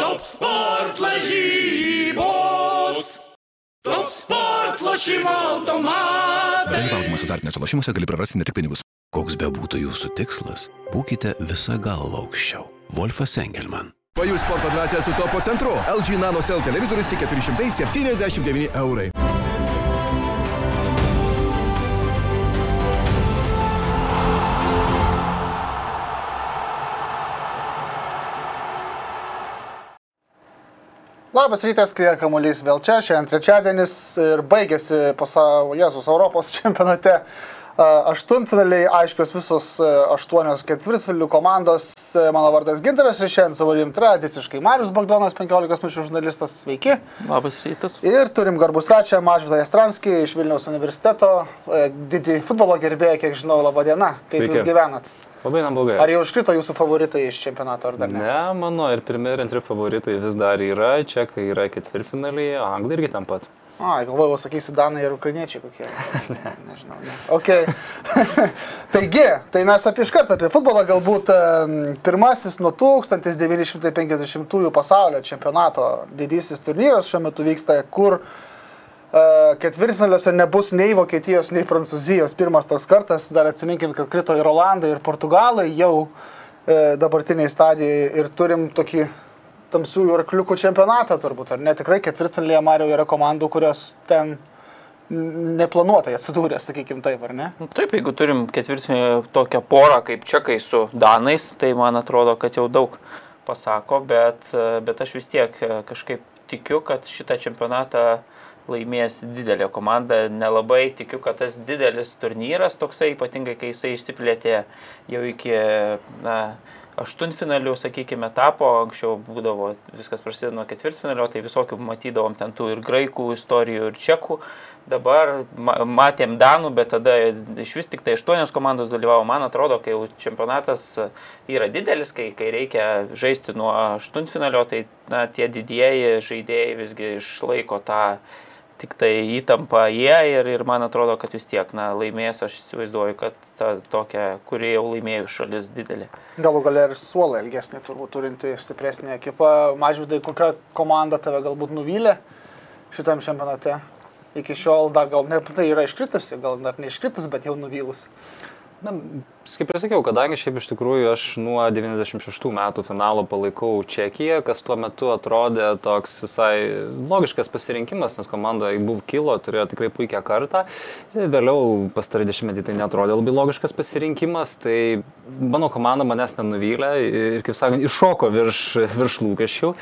Top sport lažybos. Top sport lošimo automatai. Dalyvaudamas azartiniuose lošimuose gali prarasti ne tik pinigus. Koks be būtų jūsų tikslas, būkite visą galvą aukščiau. Wolfas Engelman. Pajus sporto dvasia su topo centru. LG Nano Cell televizorius tik 479 eurai. Labas rytas, kai kamuolys vėl čia, šiandien trečiadienis ir baigėsi pasaulio Jėzus Europos čempionate. A, Aštuntfinaliai, aiškios visos aštuonios ketvirtfinalių komandos. Mano vardas Ginteras ir šiandien su manim tradiciškai Marius Bagdonas, 15 minučių žurnalistas, sveiki. Labas rytas. Ir turim garbų svečią Mažvydą Jastranskį iš Vilniaus universiteto, didį futbolo gerbėją, kiek žinau, laba diena. Kaip Sveiki. jūs gyvenat? Labai neblogai. Ar jau iškrito jūsų favoritai iš čempionato ar dar ne? Ne, mano ir pirmie ir antri favoritai vis dar yra, čekai yra ketvirtfinaliai, anglai irgi ten pat. A, galvojau, sakysi, danai ir ukrainiečiai kokie. ne. Nežinau. Ne. Ok. Taigi, tai mes apie iš karto apie futbolą galbūt pirmasis nuo 1950 pasaulio čempionato didysis turnyras šiuo metu vyksta, kur e, ketvirtfinaliuose nebus nei Vokietijos, nei Prancūzijos. Pirmas toks kartas, dar atsiminkim, kad krito ir Olandai, ir Portugalai jau e, dabartiniai stadijai ir turim tokį tamsiųjų arkliukų čempionatą turbūt, ar ne? Tikrai ketvirtfinalyje Mario yra komandų, kurios ten neplanuotai atsidūrė, sakykime taip, ar ne? Nu, Taip, jeigu turim ketvirtinį tokią porą kaip čekai su danais, tai man atrodo, kad jau daug pasako, bet, e, bet aš vis tiek e, kažkaip tikiu, kad šitą čempionatą laimės didelė komanda. Nelabai tikiu, kad tas didelis turnyras toksai, ypatingai kai jisai išsiplėtė jau iki na, aštuntfinalių, sakykime, etapo, anksčiau būdavo viskas prasideda nuo ketvirtfinalio, tai visokių matydavom ten tų ir graikų istorijų, ir čekų. Dabar ma- matėm Danų, bet tada iš vis tik tai aštuonios komandos dalyvavo. Man atrodo, kai jau čempionatas yra didelis, kai, kai reikia žaisti nuo aštuntfinalio, tai na, tie didieji žaidėjai visgi išlaiko tą tik tai įtampa jie ir, ir man atrodo, kad vis tiek na, laimės, aš įsivaizduoju, kad ta tokia, kuri jau laimėjo šalis didelė. Galų galia ir suolai ilgesnė, turbūt turinti stipresnį ekipą. Mažvidai, kokia komanda tave galbūt nuvylė šitam čempionate? Iki šiol dar gal ne, tai yra iškritusi, gal dar neiškritus, bet jau nuvylus. Na, kaip ir sakiau, kadangi šiaip iš tikrųjų aš nuo 96 metų finalo palaikau Čekiją, kas tuo metu atrodė toks visai logiškas pasirinkimas, nes komanda buvo kilo, turėjo tikrai puikią kartą. Vėliau pastarį dešimtmetį tai netrodė labai logiškas pasirinkimas, tai mano komanda manęs nenuvylė ir, kaip sakant, iššoko virš, virš lūkesčių.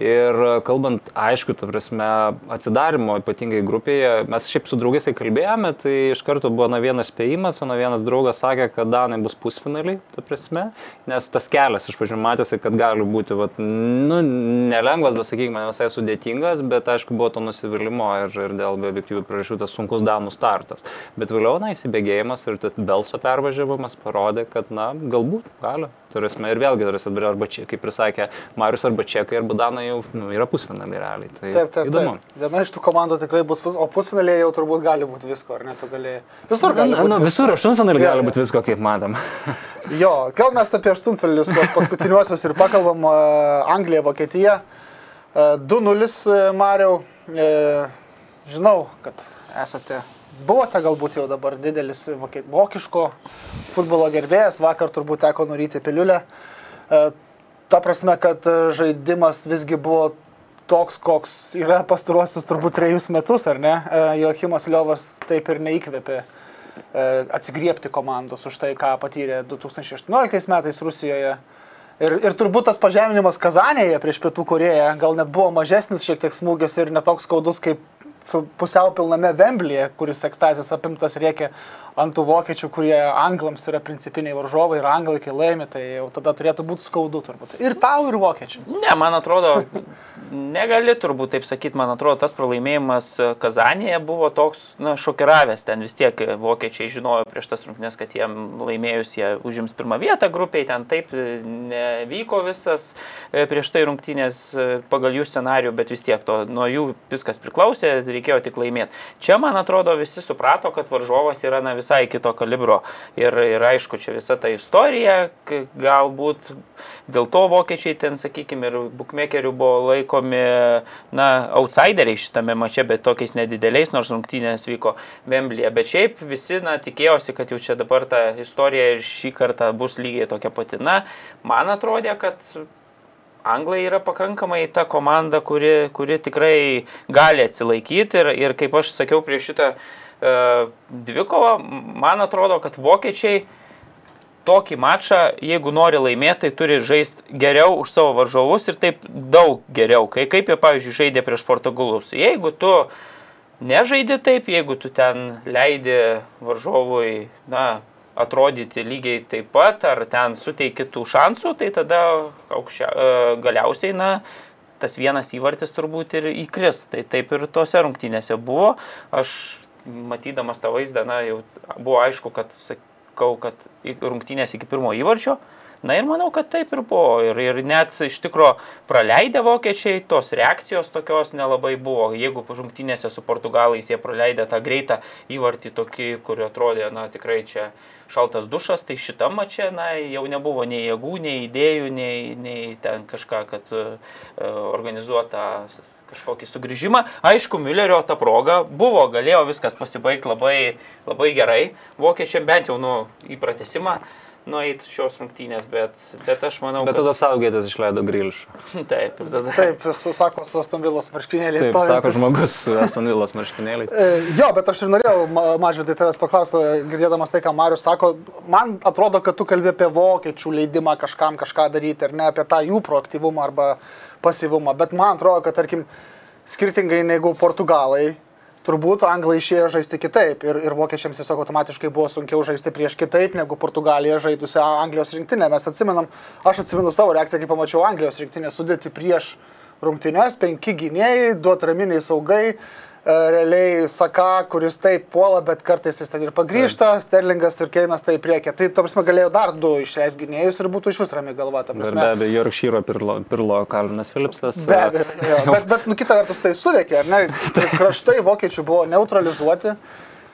Ir kalbant, aišku, ta prasme, atsidarimo ypatingai grupėje, mes šiaip su draugais kalbėjome, tai iš karto buvo na vienas spėjimas, mano vienas draugas sakė, kad Danai bus pusfinaliai, ta prasme, nes tas kelias iš pradžių matėsi, kad gali būti, vat, nu, nelengvas, bet sakykime, visai sudėtingas, bet aišku, buvo to nusivylimų ir, ir dėl be objektyvių priežasčių tas sunkus Danų startas. Bet vėliau, na, įsibėgėjimas ir Belso pervažiavimas parodė, kad, na, galbūt gali. Turėsime ir vėlgi, turėsime arba čia, kaip ir sakė Marius, arba Čekai, arba Danai jau nu, yra pusfinaliai realiai. Tai Taip, taip, įdomu. taip. Viena iš tų komandų tikrai bus, pus, o pusfinalėje jau turbūt gali būti visko, ar ne? Tu gali... Visur gali Na, būti. visko. visur aštuntfinaliai gali būti visko, kaip matom. Jo, gal mes apie aštuntfinalius, tuos paskutiniuosius ir pakalbam e, Anglija, Vokietija. E, 2-0 e, Mariau. E, Žinau, kad esate, buvote galbūt jau dabar didelis vokiško futbolo gerbėjas, vakar turbūt teko nuryti piliulę. E, Ta prasme, kad žaidimas visgi buvo toks, koks yra pastaruosius turbūt trejus metus, ar ne? E, Joachimas Liovas taip ir neįkvėpė e, atsigriepti komandos už tai, ką patyrė 2018 metais Rusijoje. Ir, ir turbūt tas pažeminimas Kazanėje prieš Pietų Koreją gal net buvo mažesnis šiek tiek smūgis ir netoks skaudus kaip pusiau pilname Vemblyje, kuris ekstazės apimtas reikia ant tų vokiečių, kurie anglams yra principiniai varžovai ir anglai, kai laimi, tai jau tada turėtų būti skaudu turbūt. Ir tau, ir vokiečiams. Ne, man atrodo, negali turbūt taip sakyti, man atrodo, tas pralaimėjimas e, Kazanėje buvo toks, na, šokiravęs, ten vis tiek e, vokiečiai žinojo prieš tas rungtynes, kad jiem laimėjus jie užims pirmą vietą grupiai, ten taip e, nevyko visas prieš tai rungtynės pagal jų scenarių, bet vis tiek to, nuo jų viskas priklausė, reikėjo tik laimėti. Čia, man atrodo, visi suprato, kad varžovas yra na, visai kito kalibro. Ir, ir aišku, čia visa ta istorija, galbūt dėl to vokiečiai ten, sakykime, ir bukmekerių buvo laikomi, na, outsideriai šitame mače, bet tokiais nedideliais, nors rungtynės vyko Vemblėje. Bet šiaip visi, na, tikėjosi, kad jau čia dabar ta istorija ir šį kartą bus lygiai tokia pati. Na, man atrodė, kad Anglai yra pakankamai ta komanda, kuri, kuri tikrai gali atsilaikyti ir, ir kaip aš sakiau prieš šitą uh, dvikovą, man atrodo, kad vokiečiai tokį mačą, jeigu nori laimėti, tai turi žaisti geriau už savo varžovus ir taip daug geriau, kai kaip jie, pavyzdžiui, žaidė prieš portugalus. Jeigu tu nežaidi taip, jeigu tu ten leidi varžovui, na, atrodyti lygiai taip pat, ar ten suteiki tų šansų, tai tada aukščia, e, galiausiai, na, tas vienas įvartis turbūt ir įkris. Tai taip ir tose rungtynėse buvo. Aš matydamas tą vaizdą, na, jau buvo aišku, kad, sakykim, sakau, kad rungtynės iki pirmo įvarčio. Na ir manau, kad taip ir buvo. Ir, ir net iš tikro praleidę vokiečiai, tos reakcijos tokios nelabai buvo. Jeigu rungtynėse su portugalais jie praleidę tą greitą įvartį tokį, kur atrodė, na tikrai čia šaltas dušas, tai šitą mačią, na, jau nebuvo nei jėgų, nei idėjų, nei, nei ten kažką, kad uh, organizuota kažkokį sugrįžimą. Aišku, Müllerio ta proga buvo, galėjo viskas pasibaigti labai, labai gerai. Vokiečiam bent jau nu, į pratesimą nueiti šios rungtynės, bet, bet aš manau. Bet tada kad... saugėtės išleido grįžą. Taip, ir tada. Taip, su, sako, su Astonvilos marškinėliais. Taip, sako žmogus su Astonvilos marškinėliais. E, jo, bet aš ir norėjau, mažvidai, tavęs paklausti, girdėdamas tai, ką Marius sako, man atrodo, kad tu kalbė apie vokiečių leidimą kažkam kažką daryti ir ne apie tą jų proaktyvumą arba pasyvumą, bet man atrodo, kad, tarkim, skirtingai negu portugalai, turbūt anglai išėjo žaisti kitaip ir, ir vokiečiams tiesiog automatiškai buvo sunkiau žaisti prieš kitaip negu Portugalija žaidusią Anglijos rinktinę. Mes atsimenam, aš atsimenu savo reakciją, kai pamačiau Anglijos rinktinę sudėti prieš rungtynės, penki gynėjai, du atraminiai saugai, E, realiai Saka, kuris taip puola, bet kartais jis ten ir pagrįžta, taip. Sterlingas ir Keinas tai priekė. Tai, to prasme, galėjo dar du išleis gynėjus ir būtų iš vis rami galva. Be abejo, Jorkšyro Pirlo, Pirlo Kalvinas Philipsas. Be abejo, jo, bet, bet nu, kita vertus tai suveikė, ar ne? Tai kraštai vokiečių buvo neutralizuoti.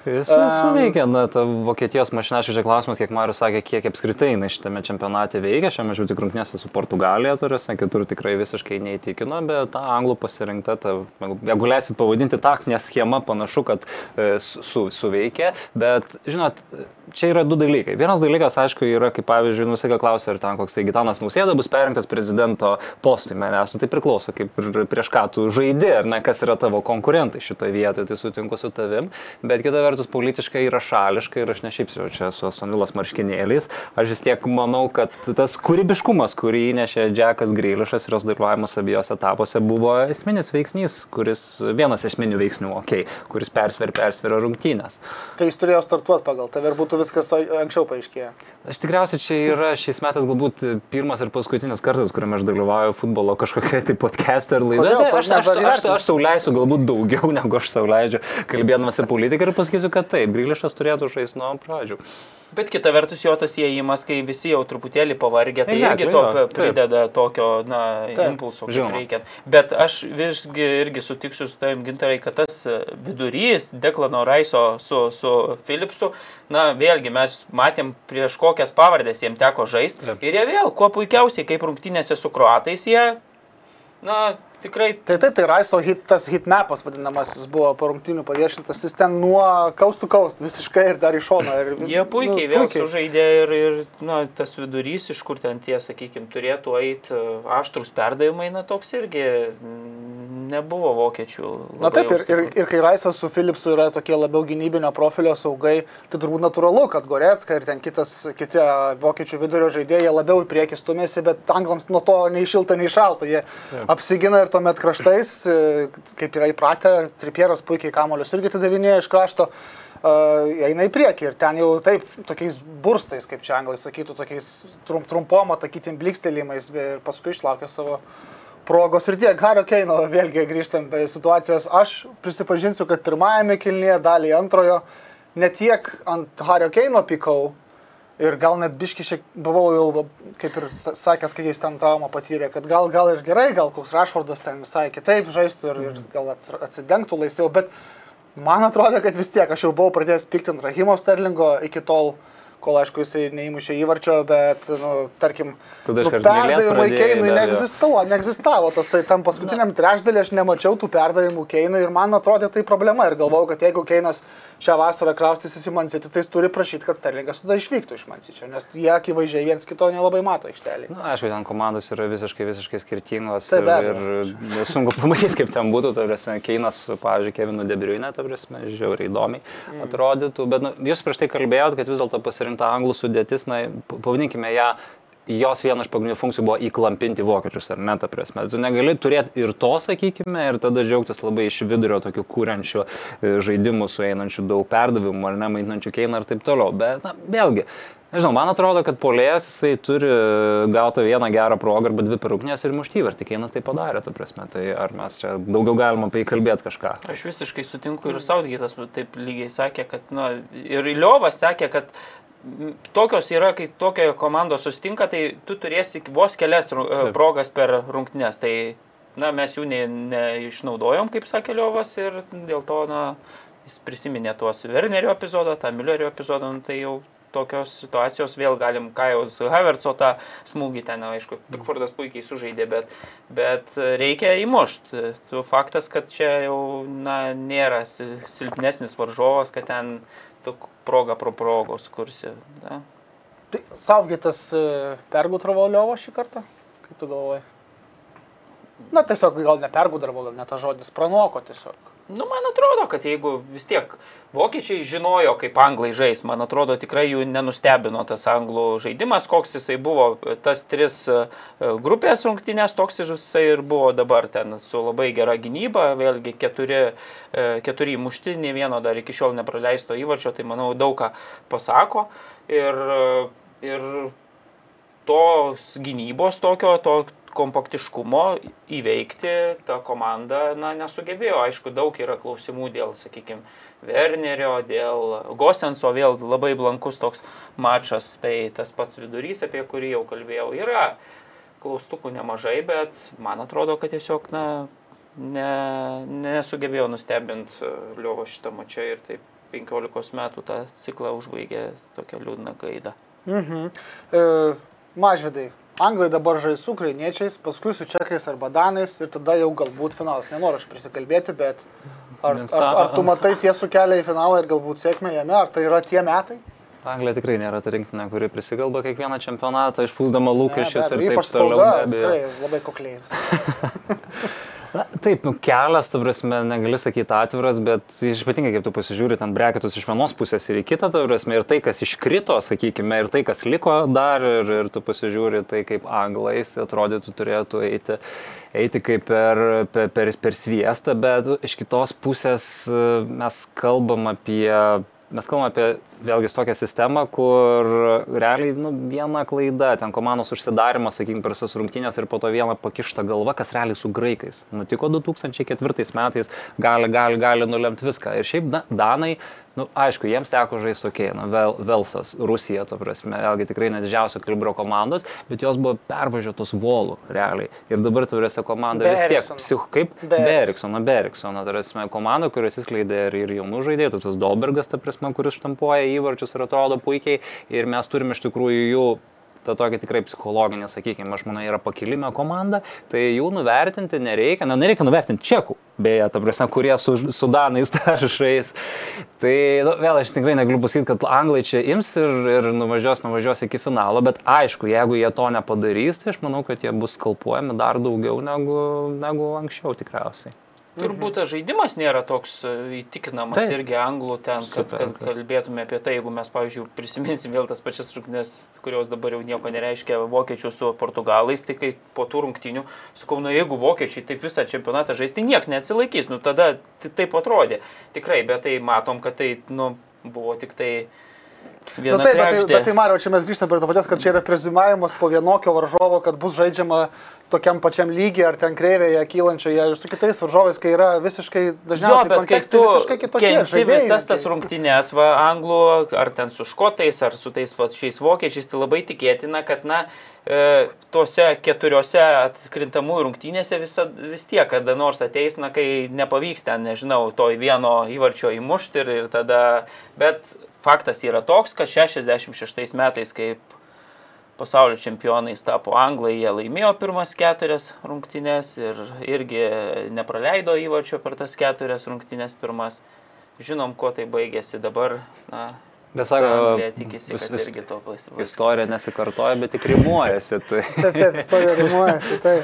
Jis suveikia, na, ta Vokietijos mašina, aš čia klausimas, kiek Marius sakė, kiek apskritai na, šitame čempionate veikia, šiame žiūrėjau tik rungtynėse su Portugalija turėsi, kitur tikrai visiškai neįtikino, bet ta anglų pasirinkta, ta, jeigu leisit pavadinti taktinę schemą, panašu, kad e, su, suveikia, bet, žinot, čia yra du dalykai. Vienas dalykas, aišku, yra, kaip pavyzdžiui, nusika klausia, ar ten koks tai Gitanas Nausėda bus perinktas prezidento postui manęs, nu, tai priklauso, kaip ir prieš ką tu žaidži, ar ne, kas yra tavo konkurentai šitoje vietoje, tai sutinku su tavim, bet kita vertus politiškai yra šališka ir aš ne šiaip čia su Astonvilos marškinėliais, aš vis tiek manau, kad tas kūrybiškumas, kurį įnešė Džekas Grilišas ir jos dalyvavimas abiejose etapuose buvo esminis veiksnys, kuris vienas esminių veiksnių, okay, kuris persver, persveria rungtynės. Tai jis turėjo startuoti pagal tave ir būtų viskas anksčiau paaiškėjo? Aš tikriausiai čia yra šiais metais galbūt pirmas ir paskutinis kartas, kuriame aš dalyvauju futbolo kažkokia tai podcast ar laida. Kodėl, aš, aš, aš, aš, aš sau leisiu galbūt daugiau negu aš sau leidžiu, kalbėdamas apie politiką ir pasakysiu, kad taip, Grilišas turėtų žaisti nuo pradžių. Bet kita vertus jo tas įėjimas, kai visi jau truputėlį pavargę, tai exactly, irgi to prideda taip. tokio na, taip, impulso, kaip reikia. Bet aš visgi irgi sutiksiu su tavim gintarai, kad tas vidurys Deklano Raiso su, su Philipsu, na vėlgi mes matėm prieš kokias pavardės jiems teko žaisti. Ir jie vėl, kuo puikiausiai, kaip rungtynėse su kruatais, jie, na, tikrai. Tai taip, tai Raiso hit, tas hitmapas vadinamasis buvo po rungtinių paviešintas, jis ten nuo kaustų kaust visiškai ir dar iš šono. Ir, Jie puikiai nu, vėl puikiai. sužaidė ir, ir na, tas vidurys, iš kur ten tie, sakykime, turėtų eiti e, aštrus perdavimai, na toks irgi nebuvo vokiečių. Na taip, ir, ir, ir kai Raisas su Philipsu yra tokie labiau gynybinio profilio saugai, tai turbūt natūralu, kad Goretska ir ten kitas, kiti vokiečių vidurio žaidėjai labiau į priekį stumėsi, bet anglams nuo to nei šilta, nei šalta. Jie taip. apsigina ir tuomet kraštais, e, kaip yra įpratę, Tripieras puikiai kamolius irgi atidavinėja iš krašto, uh, eina į priekį ir ten jau taip, tokiais burstais, kaip čia anglai sakytų, tokiais trum, trumpom atakytim blikstelėjimais ir paskui išlaukia savo progos ir tiek. Hario Keino, vėlgi grįžtam prie situacijos. Aš prisipažinsiu, kad pirmajame kilnyje, dalį antrojo, ne tiek ant Hario Keino pikau. Ir gal net biški šiek buvau jau, kaip ir sa- sakęs, kai jis ten traumą patyrė, kad gal, gal ir gerai, gal koks Rašvardas ten visai kitaip žaistų ir, ir gal ats- atsidengtų laisviau, bet man atrodo, kad vis tiek aš jau buvau pradėjęs pikti ant Rahimo Sterlingo iki tol, kol aišku jisai neįmušė įvarčio, bet, nu, tarkim, nu, perdavimai Keinui neegzistavo, neegzistavo tasai, tam paskutiniam trečdalį aš nemačiau tų perdavimų Keinui ir man atrodė tai problema ir galvojau, kad jeigu Keinas šią vasarą kraustysis į Mancity, tai jis turi prašyti, kad Sterlingas tada išvyktų iš Mancity, nes jie akivaizdžiai viens kito nelabai mato aikštelį. Na, aišku, ten komandos yra visiškai, visiškai skirtingos Taip, be ir, ir sunku pamatyti, kaip ten būtų, ta prasme, Keinas, pavyzdžiui, Kevinu Debriuine, ta prasme, žiauriai įdomiai Mm. atrodytų, bet nu, jūs prieš tai kalbėjot, kad vis dėlto pasirinkta anglų sudėtis, na, pavadinkime ją, jos viena iš pagrindinių funkcijų buvo įklampinti vokiečius, ar ne, ta prasme. Tu negali turėti ir to, sakykime, ir tada džiaugtis labai iš vidurio tokių kūrenčių e, žaidimų, sueinančių daug perdavimų, ar ne, maitinančių keiną ir taip toliau. Bet, na, vėlgi, Nežinau, man atrodo, kad polėjas jisai turi gauti vieną gerą progą arba dvi perūknės ir tik Keinas tai padarė, ta prasme. Tai ar mes čia daugiau galima apie jį kalbėti kažką? Aš visiškai sutinku ir Saudgytas taip lygiai sakė, kad, nu, ir Liovas sakė, kad m, tokios yra, kai tokia komanda sustinka, tai tu turėsi vos kelias e, Taip. progas per rungtynes. Tai, na, mes jų ne- neišnaudojom, kaip sakė Liovas, ir dėl to, na, jis prisiminė tuos Wernerio epizodą, tą Müllerio epizodą, nu, tai jau tokios situacijos vėl galim Kajaus Havertzo tą smūgį ten, aišku, Pikfordas puikiai sužaidė, bet, bet reikia įmušti. Tu faktas, kad čia jau na, nėra si- silpnesnis varžovas, kad ten tu progą pro progos kursi. Da? Tai Saugėtas pergudravo Liovo šį kartą, kaip tu galvoji? Na, tiesiog gal nepergudravo, gal net tas žodis pranoko tiesiog. Nu, man atrodo, kad jeigu vis tiek vokiečiai žinojo, kaip anglai žais, man atrodo, tikrai jų nenustebino tas anglų žaidimas, koks jisai buvo, tas tris e, grupės rungtynės, toks jisai ir buvo dabar ten su labai gera gynyba, vėlgi keturi, e, keturi mušti, ne vieno dar iki šiol nepraleisto įvarčio, tai manau daug ką pasako. Ir, e, ir tos gynybos tokio, to kompaktiškumo įveikti ta komanda na, nesugebėjo. Aišku, daug yra klausimų dėl, sakykime, Wernerio, dėl Gosenso, vėl labai blankus toks mačas, tai tas pats vidurys, apie kurį jau kalbėjau, yra klaustukų nemažai, bet man atrodo, kad tiesiog, na, ne, nesugebėjo nustebinti Liovo šitą mačią ir taip 15 metų tą ciklą užbaigė tokia liūdna gaida. Mhm. E, mažvedai. Anglai dabar žais su ukrainiečiais, paskui su čekais arba danais ir tada jau galbūt finalas. Nenoriu aš prisikalbėti, bet ar, ar, ar tu matai tiesų kelią į finalą ir galbūt sėkmę jame, ar tai yra tie metai? Anglija tikrai nėra ta rinktinė, kuri prisigalba kiekvieną čempionatą, išpūsdama lūkesčius ir taip ypač toliau. spauda, be abejo. Tikrai labai kokliai. Na, taip, nu, kelias, ta prasme, negali sakyti atviras, bet ypatingai kaip tu pasižiūri ten breketus iš vienos pusės ir į kitą, ta prasme, ir tai, kas iškrito, sakykime, ir tai, kas liko dar, ir, ir tu pasižiūri tai, kaip anglais atrodytų turėtų eiti, eiti kaip per, per, per, per sviestą, bet iš kitos pusės mes kalbam apie mes kalbame apie vėlgi tokią sistemą, kur realiai nu, viena klaida, ten komandos užsidarimas, sakykime, per visas rungtynės ir po to viena pakišta galva, kas realiai su graikais. Nutiko 2004 metais, gali, gali, gali nulemti viską. Ir šiaip na, Danai, nu, aišku, jiems teko žaisti tokie, na, Vel, Velsas, Rusija, to prasme, vėlgi tikrai ne didžiausio kalibro komandos, bet jos buvo pervažiuotos volų, realiai. Ir dabar turėsi komanda Be vis tiek, Eriksono. psich, kaip Be be Eriksono, be Eriksono, tai yra komanda, kuris atsiskleidė ir, ir jaunų žaidėjų, tas Dolbergas, ta prasme, kuris štampuoja įvarčius ir atrodo puikiai. Ir mes turime iš tikrųjų jų tą tokia tikrai psichologinė, sakykime, aš manau, yra pakilime komanda, tai jų nuvertinti nereikia, na, nereikia nuvertinti čekų, beje, ta prasme, kurie su, su danais taršais. Tai nu, vėl aš tikrai negaliu pasakyti, kad anglai čia ims ir, ir nuvažiuos, nuvažiuos iki finalo, bet aišku, jeigu jie to nepadarys, tai aš manau, kad jie bus skalpuojami dar daugiau negu, negu anksčiau tikriausiai. Turbūt tas žaidimas nėra toks e, įtikinamas Taip. irgi anglų ten, kad, kad kalbėtume apie tai, jeigu mes, pavyzdžiui, prisiminsim vėl tas pačias rungtynes, kurios dabar jau nieko nereiškia vokiečių su portugalais, tai kai po tų rungtynių, sakau, na jeigu vokiečiai taip visą čempionatą žais, tai niekas neatsilaikys, nu tada taip atrodė. Tikrai, bet tai matom, kad tai, nu, buvo tik tai Na viena nu, taip, bet tai, bet tai Mario, čia mes grįžtame prie to paties, kad čia yra preziumavimas po vienokio varžovo, kad bus žaidžiama tokiam pačiam lygiai ar ten kreivėje kylančioje ir su kitais varžovais, kai yra visiškai Jo, dažniausiai kai kontekstai visiškai kitokie. žaidėjai visas tas rungtynės, va, anglų, ar ten su škotais, ar su tais pačiais vokiečiais, tai labai tikėtina, kad, na, e, tuose keturiose atkrintamųjų rungtynėse visa, vis tiek kada nors ateis, na, kai nepavyks ten, nežinau, to vieno įvarčio įmušti ir, ir tada, bet faktas yra toks, kad 66 metais, kaip pasaulio čempionais tapo Anglai, jie laimėjo pirmas keturias rungtynes ir irgi nepraleido įvarčio per tas keturias rungtynes pirmas. Žinom, kuo tai baigėsi dabar. Na, Bet sako, tikisi, vis- kad vis- irgi to pasibaigs. Istorija nesikartoja, bet tik rimuojasi. Tai. Taip, taip, istorija rimuojasi. Tai.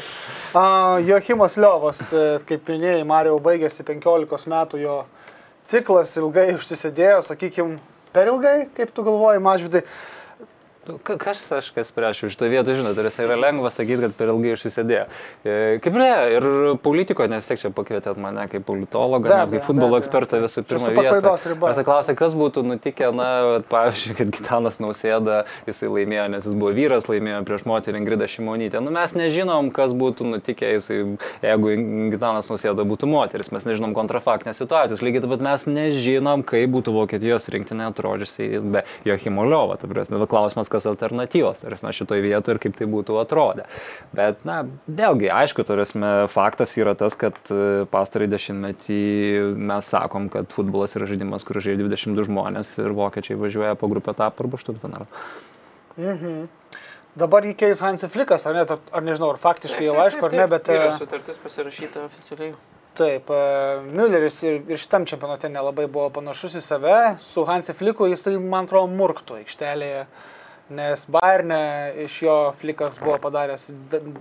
Uh, Joachimas Liovas, e, kaip minėjai, Mario baigėsi 15 metų jo ciklas, ilgai užsisėdėjo, sakykime, per ilgai, kaip tu galvoji, mažvidai. Ka- Kas aš kas prieš šitą vietą, žinot, ir jis yra lengva sakyti, kad per ilgai užsisėdėjo. E, Kaip ne, ir politikoje, nes tiek čia pakvietėt mane kaip politologą, Be ne, kaip futbolo be ekspertą visų pirma. Mes klausė, kas būtų nutikę, na, pavyzdžiui, kad Gitanas Nausėda, jisai laimėjo, nes jis buvo vyras, laimėjo prieš moterį Ingridą Šimonytę. Nu, mes nežinom, kas būtų nutikę, jisai, jeigu Gitanas Nausėda būtų moteris, mes nežinom kontrafaktinės situacijos. Lygiai taip pat mes nežinom, kaip būtų Vokietijos rinktinė atrodžiusi be Joachimo Liovo. Tai klausimas, kas alternatyvos, ar na šitoje vietoje ir kaip tai būtų atrodę. Bet, na, vėlgi, aišku, turėsime, faktas yra tas, kad e, pastarąjį dešimtmetį mes sakom, kad futbolas yra žaidimas, kur žaidžia 22 žmonės ir vokiečiai važiuoja po grupę etapą arba aštuntfinalą. Dabar jį keis Hansi Flikas, ar, ne, ar nežinau, ar faktiškai jau aišku, ar ne, bet... Yra e, sutartis pasirašyta oficialiai. Taip, e, Mülleris ir, ir šitam čempionate nelabai buvo panašus į save. Su Hansi Fliku jisai, man atrodo, murktų aikštelėje, nes Bayerne iš jo Flikas buvo padaręs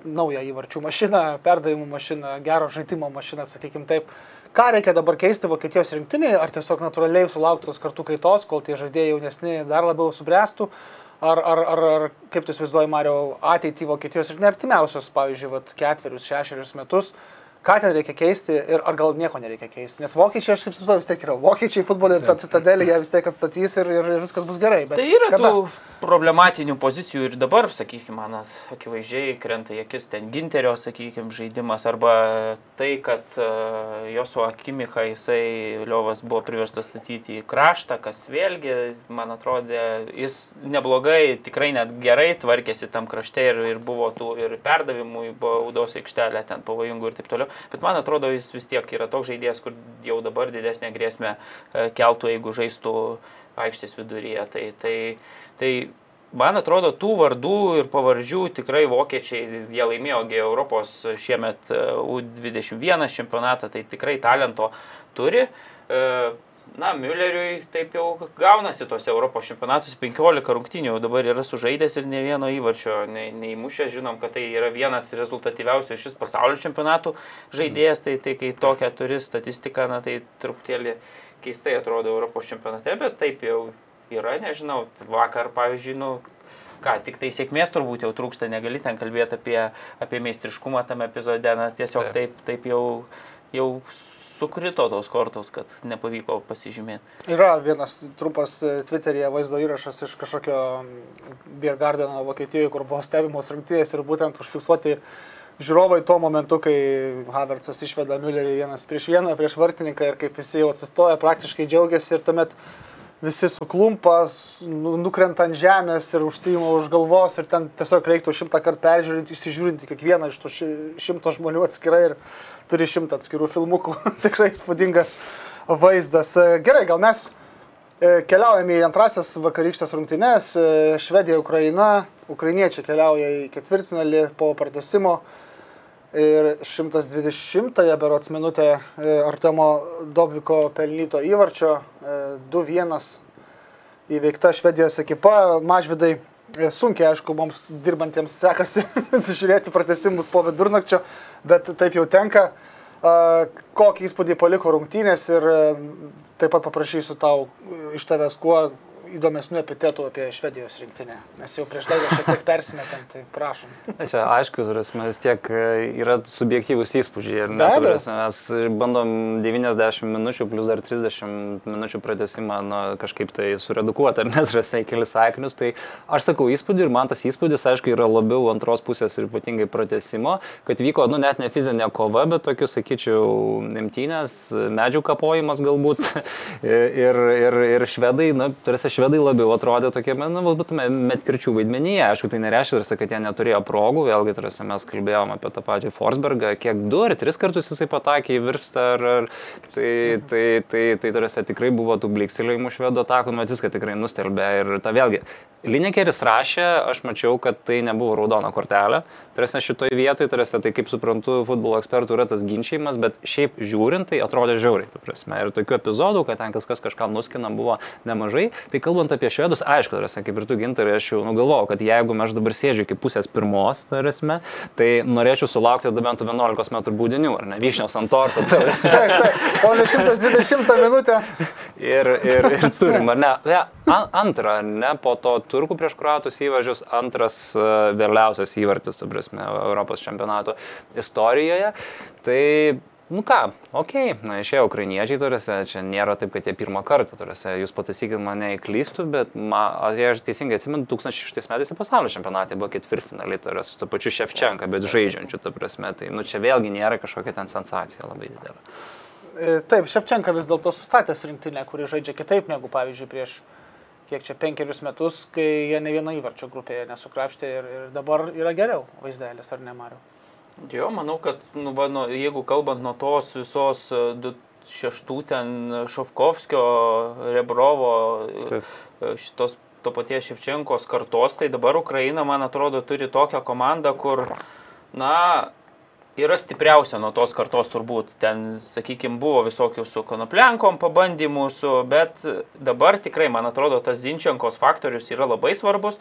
naują įvarčių mašiną, perdavimų mašiną, gero žaidimo mašiną, sakykim taip. Ką reikia dabar keisti Vokietijos rinktinėje, ar tiesiog natūraliai sulaukti tos kartų kaitos, kol tie žaidėjai jaunesni dar labiau subręstų, ar, ar, ar, ar kaip tu įsivaizduoji, Mario, ateitį Vokietijos ir neartimiausios, pavyzdžiui, vat, ketverius, šešerius metus, ką ten reikia keisti ir ar gal nieko nereikia keisti. Nes vokiečiai, aš kaip suprantu, vis tiek yra vokiečiai futbolai ir ta citadelė jie vis tiek atstatys ir, ir viskas bus gerai. Bet Tai yra kada? tų problematinių pozicijų ir dabar, sakykime, man akivaizdžiai krenta į akis ten Ginterio, sakykime, žaidimas arba tai, kad uh, Josuo Akimicha jisai Liovas buvo priverstas statyti į kraštą, kas vėlgi, man atrodė, jis neblogai, tikrai net gerai tvarkėsi tam krašte ir, ir buvo tų ir perdavimų į baudos aikštelę ten pavojingų ir taip toliau. Bet man atrodo, jis vis tiek yra toks žaidėjas, kur jau dabar didesnė grėsmė e, keltų, jeigu žaistų aikštės viduryje. Tai, tai, tai man atrodo, tų vardų ir pavardžių tikrai vokiečiai, jie laimėjo gi Europos šiemet e, U21 čempionatą, tai tikrai talento turi. Na, Mülleriui taip jau gaunasi tose Europos čempionatuose. 15 rungtynių, jau dabar yra sužaidęs ir ne vieno įvarčio ne- neįmušęs, žinom, kad tai yra vienas rezultatyviausių šis pasaulio čempionatų žaidėjas, tai, tai kai tokią turi statistiką, na tai truputėlį keistai atrodo Europos čempionate, bet taip jau yra, nežinau, vakar pavyzdžiui, nu, ką, tik tai sėkmės turbūt jau trūksta, negali ten kalbėti apie, apie meistriškumą tame epizode, na tiesiog Taip. taip, taip jau, jau sukrito tos kortos, kad nepavyko pasižymėti. Yra vienas trumpas e, Twitter'yje vaizdo įrašas iš kažkokio Beer Gardeno Vokietijoje, kur buvo stebimos rungtynės ir būtent užfiksuoti žiūrovai tuo momentu, kai Havertzas išveda Müllerį vienas prieš vieną, prieš vartininką ir kaip visi jau atsistoja, praktiškai džiaugiasi ir tuomet visi suklumpa, nu- nukrenta ant žemės ir užsijima už galvos ir ten tiesiog reiktų šimtą kartų peržiūrinti, įsižiūrinti kiekvieną iš tų ši- šimto žmonių atskirai ir turi šimtą atskirų filmukų. Tikrai įspūdingas vaizdas. E, Gerai, gal mes e, keliaujame į antrasias vakarykštės rungtynes. E, Švedija, Ukraina. Ukrainiečiai keliauja į ketvirtfinalį po pratesimo. Ir 120-ąją berots minutę Artemo Dobviko pelnyto įvarčio. e, 2-1 įveikta Švedijos ekipa. Mažvidai sunkiai, aišku, mums dirbantiems sekasi žiūrėti pratesimus po vidurnakčio, bet taip jau tenka. A, Kokį įspūdį paliko rungtynės ir e, taip pat paprašysiu tau e, iš tavęs kuo įdomesnių epitetų apie Švedijos rinktinę. Mes jau prieš laidą šiek tiek persimetėm, tai prašom. Čia aišku, turėsime vis tiek e, yra subjektyvūs įspūdžiai. ne, Mes bandom 90 minučių plus dar 30 minučių pratesimą nu, kažkaip tai suredukuoti ar nesrasiai kelias sakinius. Tai aš sakau įspūdį ir man tas įspūdis, aišku, yra labiau antros pusės ir ypatingai pratesimo, kad vyko, nu net ne fizinė kova, bet tokius, sakyčiau, imtynės, medžių kapojimas galbūt. ir, ir, ir švedai, na, tarsi švedai labiau atrodė tokie, nu, būtume metkirčių vaidmenyje. Aišku, tai nereiškia, tarsi, kad jie neturėjo progų, vėlgi, tarsi mes kalbėjome apie tą patį Forsbergą, kiek du ar tris kartus jisai patakė į virstą, ar, ar tai, tai, tai, tai tarsi tikrai buvo tų blikstelėjimų švedų atakų, matys, kad tikrai nustelbė. Ir ta vėlgi, Linekeris rašė, aš mačiau, kad tai nebuvo raudona kortelė. Tarsi šitoje vietoje, tarsi tai kaip suprantu, futbolo ekspertų yra tas ginčiamas, bet šiaip žiūrint, tai atrodė žiauriai. Ir tokių epizodų, kad ten kažkas kažką nuskina, buvo nemažai. Tai kalbant apie švedus, aišku, tarsi, kaip ir tu gintarai, aš jau nugalvojau, kad jeigu aš dabar sėdžiu iki pusės pirmos, tarsi, tai norėčiau sulaukti bent 11 m būdinių, ar ne, vyšnios ant torto. tarsi. O ne 120 minutę. Ir, ir, ir turim, ar ne? An, antra, ne, po to turkų prieš kruatus įvažius, antras e, vėliausias įvartis, ta prasme, Europos čempionato istorijoje. Tai, nu ką, okei, okay, na išėjo ukrainiečiai turėse, čia nėra taip, kad jie pirmą kartą turėse, jūs pataisykit mane įklystų, bet, ma, aš teisingai atsimenu, 2006 metais pasaulio čempionatą buvo ketvirtfinaliai, yra su to pačiu Ševčenka, bet žaidžiančiu, ta prasme, tai, nu čia vėlgi nėra kažkokia ten sensacija labai didelė. E, Taip, Ševčenka vis dėlto sustatęs rinktinę, kuri žaidžia kitaip negu, pavyzdžiui, prieš kiek čia penkerius metus, kai jie ne vieną įvarčio grupėje nesukrapštė ir, ir dabar yra geriau vaizdelis, ar ne, Mariu? Jo, manau, kad nu, va, nu, jeigu kalbant nuo tos visos e, šeštų ten Šovkovskio, Rebrovo, Taip. e, šitos to paties Ševčenkos kartos, tai dabar Ukraina, man atrodo, turi tokią komandą, kur, na, yra stipriausia nuo tos kartos turbūt. Ten, sakykime, buvo visokių su konoplenkom pabandymų, su, bet dabar tikrai, man atrodo, tas Zinčenkos faktorius yra labai svarbus.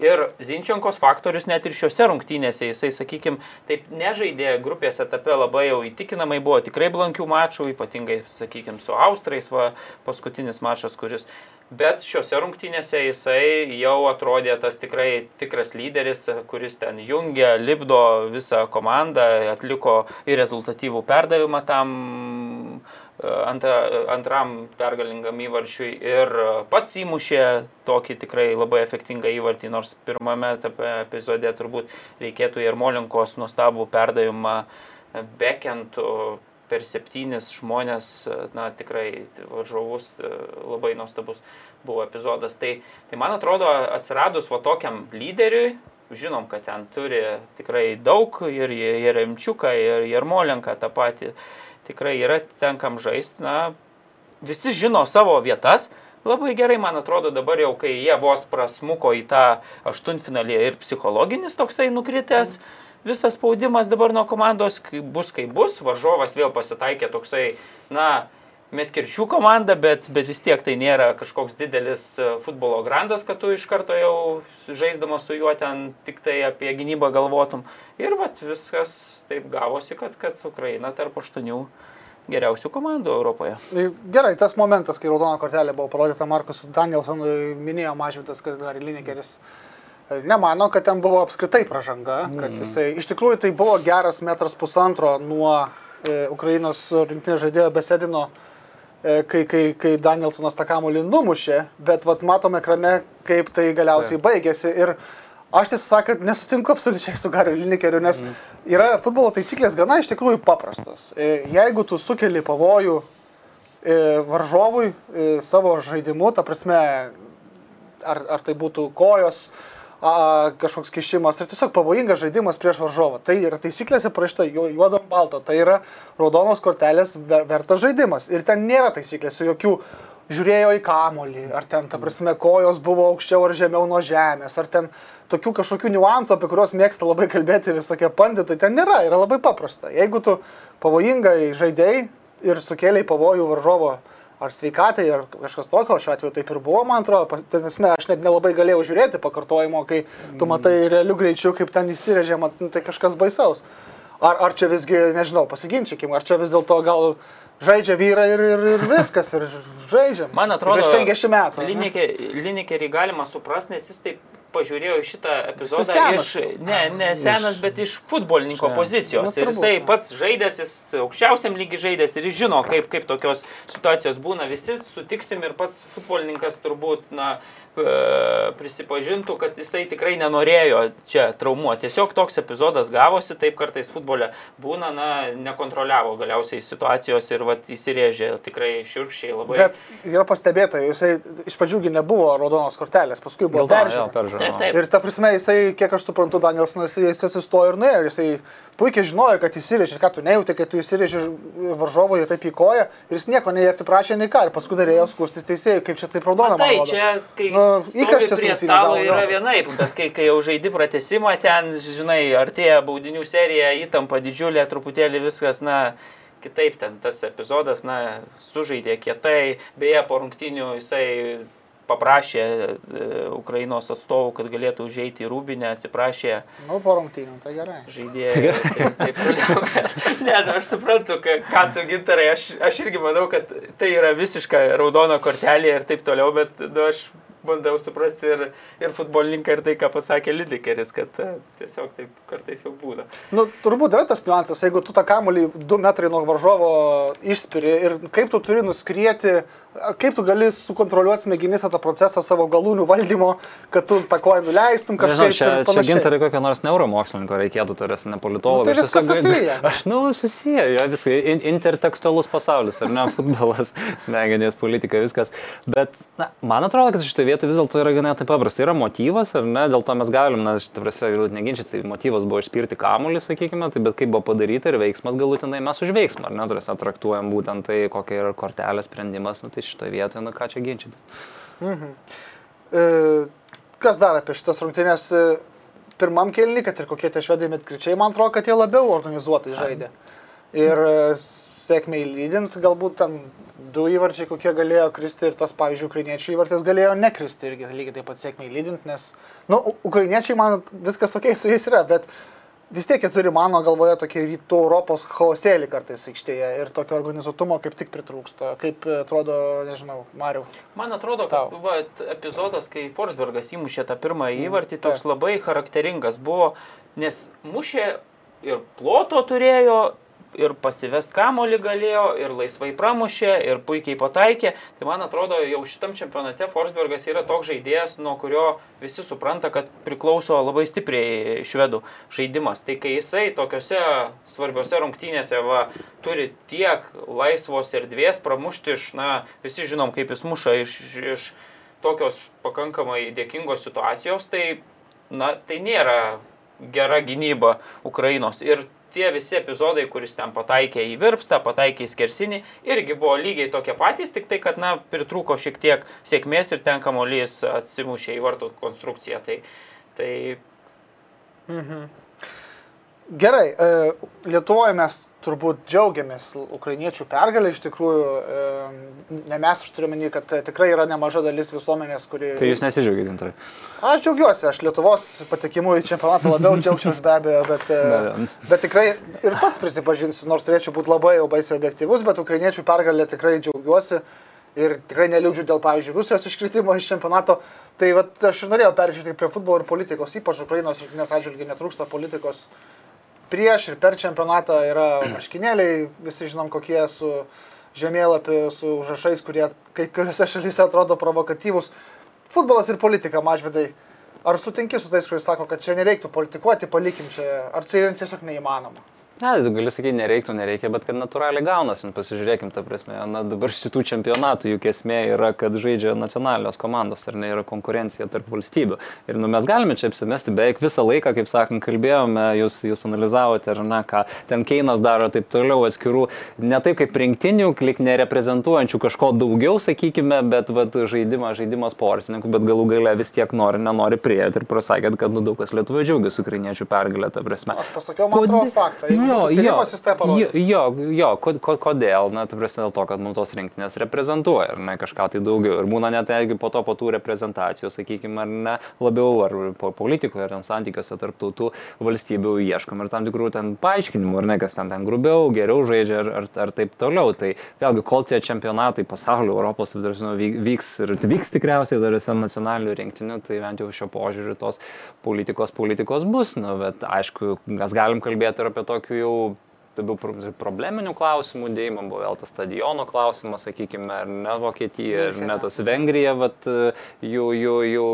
Ir Zinčenkos faktorius net ir šiuose rungtynėse, jisai, sakykime, taip nežaidė grupės etape labai jau įtikinamai, buvo tikrai blankių mačų, ypatingai, sakykime, su Austrais, va, paskutinis mačas, kuris. Bet šiuose rungtynėse jisai jau atrodė tas tikrai tikras lyderis, kuris ten jungia, lipdo visą komandą, atliko ir rezultatyvų perdavimą tam antra, antram pergalingam įvarčiui ir pats įmušė tokį tikrai labai efektingą įvartį, nors pirmame epizode turbūt reikėtų ir Molinkos nuostabų perdavimą bekentų per septynis žmonės, na tikrai varžovus labai nuostabus buvo epizodas. Tai, tai man atrodo, atsiradus va tokiam lyderiui, žinom, kad ten turi tikrai daug ir Jeremčiuką, ir Jermolenką tą patį tikrai yra tenkam žaisti, na, visi žino savo vietas. Labai gerai, man atrodo, dabar jau, kai jie vos prasmuko į tą aštuntfinalį ir psichologinis toksai nukritęs, visas spaudimas dabar nuo komandos bus kaip bus, varžovas vėl pasitaikė toksai, na, Metkirčių komanda, bet, bet vis tiek tai nėra kažkoks didelis e, futbolo grandas, kad tu iš karto jau žaisdamas su juo ten tik tai apie gynybą galvotum. Ir vat viskas taip gavosi, kad, kad Ukraina tarp aštuonių geriausių komandų Europoje. Tai Gerai, tas momentas, kai raudona kortelė buvo parodyta Markus Danielsonui, minėjo Mažvidas, kad Gary Linekeris e, nemano, kad ten buvo apskritai pražanga, kad jisai iš tikrųjų tai buvo geras metras pusantro nuo e, Ukrainos rinktinės žaidėjo Besedino, kai, kai, kai Danielsonas tą kamuolį numušė, bet vat, matom ekrane, kaip tai galiausiai baigėsi. Ir aš tiesą sakant, nesutinku absoliučiai su Gariu Linikeriu, nes yra futbolo taisyklės gana iš tikrųjų paprastos. E, Jeigu tu sukeli pavojų e, varžovui e, savo žaidimu, ta prasme, ar, ar tai būtų kojos, a, kažkoks kišimas, tai tiesiog pavojingas žaidimas prieš varžovą. Tai yra taisyklėse parašyta ju- juodom balto, tai yra raudonos kortelės ver- vertas žaidimas. Ir ten nėra taisyklėse jokių žiūrėjo į kamolį, ar ten, ta prasme, kojos buvo aukščiau ar žemiau nuo žemės, ar ten tokių kažkokių niuansų, apie kuriuos mėgsta labai kalbėti visokie panditai, ten nėra, yra labai paprasta. Jeigu tu pavojingai žaidėjai ir sukėlėjai pavojų varžovo ar sveikatai, ar kažkas tokio, šiuo atveju taip ir buvo, man atrodo, tai esmė, aš net nelabai galėjau žiūrėti pakartojimo, kai tu matai realių greičių, kaip ten įsirežė, mat, nu, tai kažkas baisaus. Ar, ar čia visgi, nežinau, pasiginčykim, ar čia vis dėlto gal žaidžia vyrai ir, ir, ir viskas, ir žaidžiam. Man atrodo, Prieš 50 metų. Lineker- Linekerį galima suprasti, nes jis taip pažiūrėjo į šitą epizodą iš, ne, ne senas, bet iš futbolininko Čia. pozicijos. Ir jisai pats žaidęs, jis aukščiausiam lygiai žaidęs ir jis žino, kaip, kaip tokios situacijos būna. Visi sutiksim ir pats futbolininkas turbūt, na, prisipažintų, kad jisai tikrai nenorėjo čia traumuoti. Tiesiog toks epizodas gavosi, taip kartais futbole būna, na, nekontroliavo galiausiai situacijos ir vat, įsirėžė tikrai šiurkščiai labai. Bet yra pastebėta, jisai iš pradžiųgi nebuvo raudonos kortelės, paskui buvo taip. Ir ta prasme, jisai, kiek aš suprantu, Danielsonas, jis atsistojo ir nuėjo. Jisai puikiai žinojo, kad įsirėžė, ką tu nejauti, kad tu įsirėžė varžovui taip į koją. Ir jis nieko nei atsiprašė, nei ką. Ir paskui darėjo skustis teisėjai, kaip čia taip raudona. Tai čia, kai Nu, įkarštis prie stalo gal, yra vienaip, bet kai, kai jau žaidi pratesimą, ten, žinai, artėja baudinių serija, įtampa didžiulė, truputėlį viskas, na, kitaip ten tas epizodas, na, sužaidė kietai, beje, po rungtynių jisai paprašė e, Ukrainos atstovų, kad galėtų užeiti į Rūbinę, atsiprašė Nu, po rungtynių, tai gerai. žaidėjai. Taip, taip toliau. ne, nu, aš suprantu, ką, ką tu gintarai, aš, aš irgi manau, kad tai yra visiška raudona kortelė ir taip toliau, bet nu, aš bandau suprasti ir, ir futbolininką, ir tai, ką pasakė Lidikeris, kad e, tiesiog taip kartais jau būna. Nu, turbūt yra tas niuansas, jeigu tu tą kamuolį 2 metrai nuo varžovo išspiri ir kaip tu turi nuskrieti, kaip tu gali sukontroliuoti smegenis tą procesą savo galūnių valdymo, kad tu tą koją nuleistum Nežinau, kažkaip. čia, ir čia panašiai. gintarai kokio nors neuromokslininko reikėtų, turės ne politologo. Nu, tai viskas susiję. Aš, nu, susiję, jo, viskas. In, intertekstualus pasaulis, ar ne, futbolas, smegenės, politika, viskas. Bet, na, man atrodo, kad šitoje vietoje vis dėlto yra ganėtinai paprasta. Yra motyvas, ar ne, dėl to mes galim, na, šitą prasme, galbūt neginčyti, tai motyvas buvo išspirti kamuolį, sakykime, tai bet kaip buvo padaryta ir veiksmas galutinai mes už veiksmą, ar ne, turės traktuojam būtent tai, kokia yra kortelė sprendimas, nu, tai šitoje vietoje, nu, ką čia ginčytis. E, Kas dar apie šitas rungtynės? e, Pirmam kelnį, kad ir kokie tie švedai metkričiai, man atrodo, kad jie labiau organizuotai žaidė. Ir e, sėkmiai lydint, galbūt ten du įvarčiai, kokie galėjo kristi ir tas, pavyzdžiui, ukrainiečių įvartis galėjo nekristi irgi lygiai taip pat sėkmiai lydint, nes, na, nu, ukrainiečiai man viskas ok su jais yra, bet vis tiek jie turi mano galvoje tokį rytų Europos chaosėlį kartais aikštėje ir tokio organizuotumo kaip tik pritrūksta. Kaip e, atrodo, nežinau, Mariu. Man atrodo, kad va, epizodas, kai Forsbergas įmušė tą pirmąjį įvartį, taip. toks labai charakteringas buvo, nes mušė ir ploto turėjo, ir pasivest kamolį galėjo, ir laisvai pramušė, ir puikiai pataikė. Tai man atrodo, jau šitam čempionate Forsbergas yra toks žaidėjas, nuo kurio visi supranta, kad priklauso labai stipriai švedų žaidimas. Tai kai jisai tokiuose svarbiose rungtynėse va, turi tiek laisvos erdvės pramušti iš, na, visi žinom, kaip jis muša iš, iš tokios pakankamai dėkingos situacijos, tai, na, tai nėra gera gynyba Ukrainos. Ir tie visi epizodai, kuris ten pataikė į virpstą, pataikė į skersinį, irgi buvo lygiai tokie patys, tik tai, kad, na, pritrūko šiek tiek sėkmės ir ten kamuolys atsimušė į vartų konstrukciją. Tai, tai Gerai, e, Lietuvoje mes turbūt džiaugiamės ukrainiečių pergalę, iš tikrųjų, ne mes, aš turiu menį, kad tikrai yra nemaža dalis visuomenės, kuri... Tai jūs nesidžiaugiate, gintarai. Aš džiaugiuosi, aš Lietuvos patekimu į čempionatą labiau džiaugčiausi be abejo, bet, e, bet tikrai ir pats prisipažinsiu, nors turėčiau būti labai jau baisiai objektivus, bet ukrainiečių pergalę tikrai džiaugiuosi ir tikrai neliūdžiu dėl, pavyzdžiui, Rusijos iškritimo iš čempionato. Tai vat, aš ir norėjau peržiūrėti prie futbolo ir politikos, ypač Ukrainos rinktinės atžvilgių netrūksta politikos prieš ir per čempionatą yra marškinėliai, visi žinom kokie su žemėlapiu, su užrašais, kurie kai kuriuose šalyse atrodo provokatyvus. Futbolas ir politika, mažvidai. Ar sutinki su tais, kurie sako, kad čia nereiktų politikuoti, palikim čia, ar tai yra tiesiog neįmanoma? Ne, tu gali sakyti, nereiktų, nereikia, bet kad natūraliai gaunasi, pasižiūrėkim, ta prasme, na dabar šitų čempionatų juk esmė yra, kad žaidžia nacionalios komandos, ar ne yra konkurencija tarp valstybių. Ir nu, mes galime čia apsimesti beveik visą laiką, kaip sakant, kalbėjome, jūs, jūs analizavote, ar ne, ką ten Keinas daro, taip toliau atskirų, ne taip kaip rinktinių, klik nereprezentuojančių kažko daugiau, sakykime, bet vat, žaidimą, žaidimą sportininkų, bet galų gale vis tiek nori, nenori prieėti ir pasakėt, kad nu, daug kas Lietuvoje džiaugiasi ukrainiečių pergalę, ta prasme. Aš pasakiau, man atrodo, faktą. Jeigu būtų tyrimas, jis tą parodė. jo, jo, jo ko, ko, kodėl, na, tai prasme dėl to, kad mums tos rinktinės reprezentuoja, ar ne, kažką tai daugiau. Ir būna net, jeigu po to, po tų reprezentacijų, sakykime, ar ne, labiau, ar po politikoje, ar ten santykiuose tarp tautų valstybių ieškom ir tam tikrų ten paaiškinimų, ar ne, kas ten ten grubiau, geriau žaidžia, ar, ar, ar taip toliau. Tai vėlgi, kol tie čempionatai pasaulio, Europos, vyk- vyks ir vyks tikriausiai dar visą nacionalinių rinktinių, tai bent jau šio požiūriu tos politikos politikos bus, nu, bet aišku, mes galim kalbėti ir apie tokių jau labiau pro- probleminių klausimų dėjimą, buvo vėl tas stadiono klausimas, sakykime, ar ne Vokietija, ar ne tas Vengrija, vat, jų, jų, jų,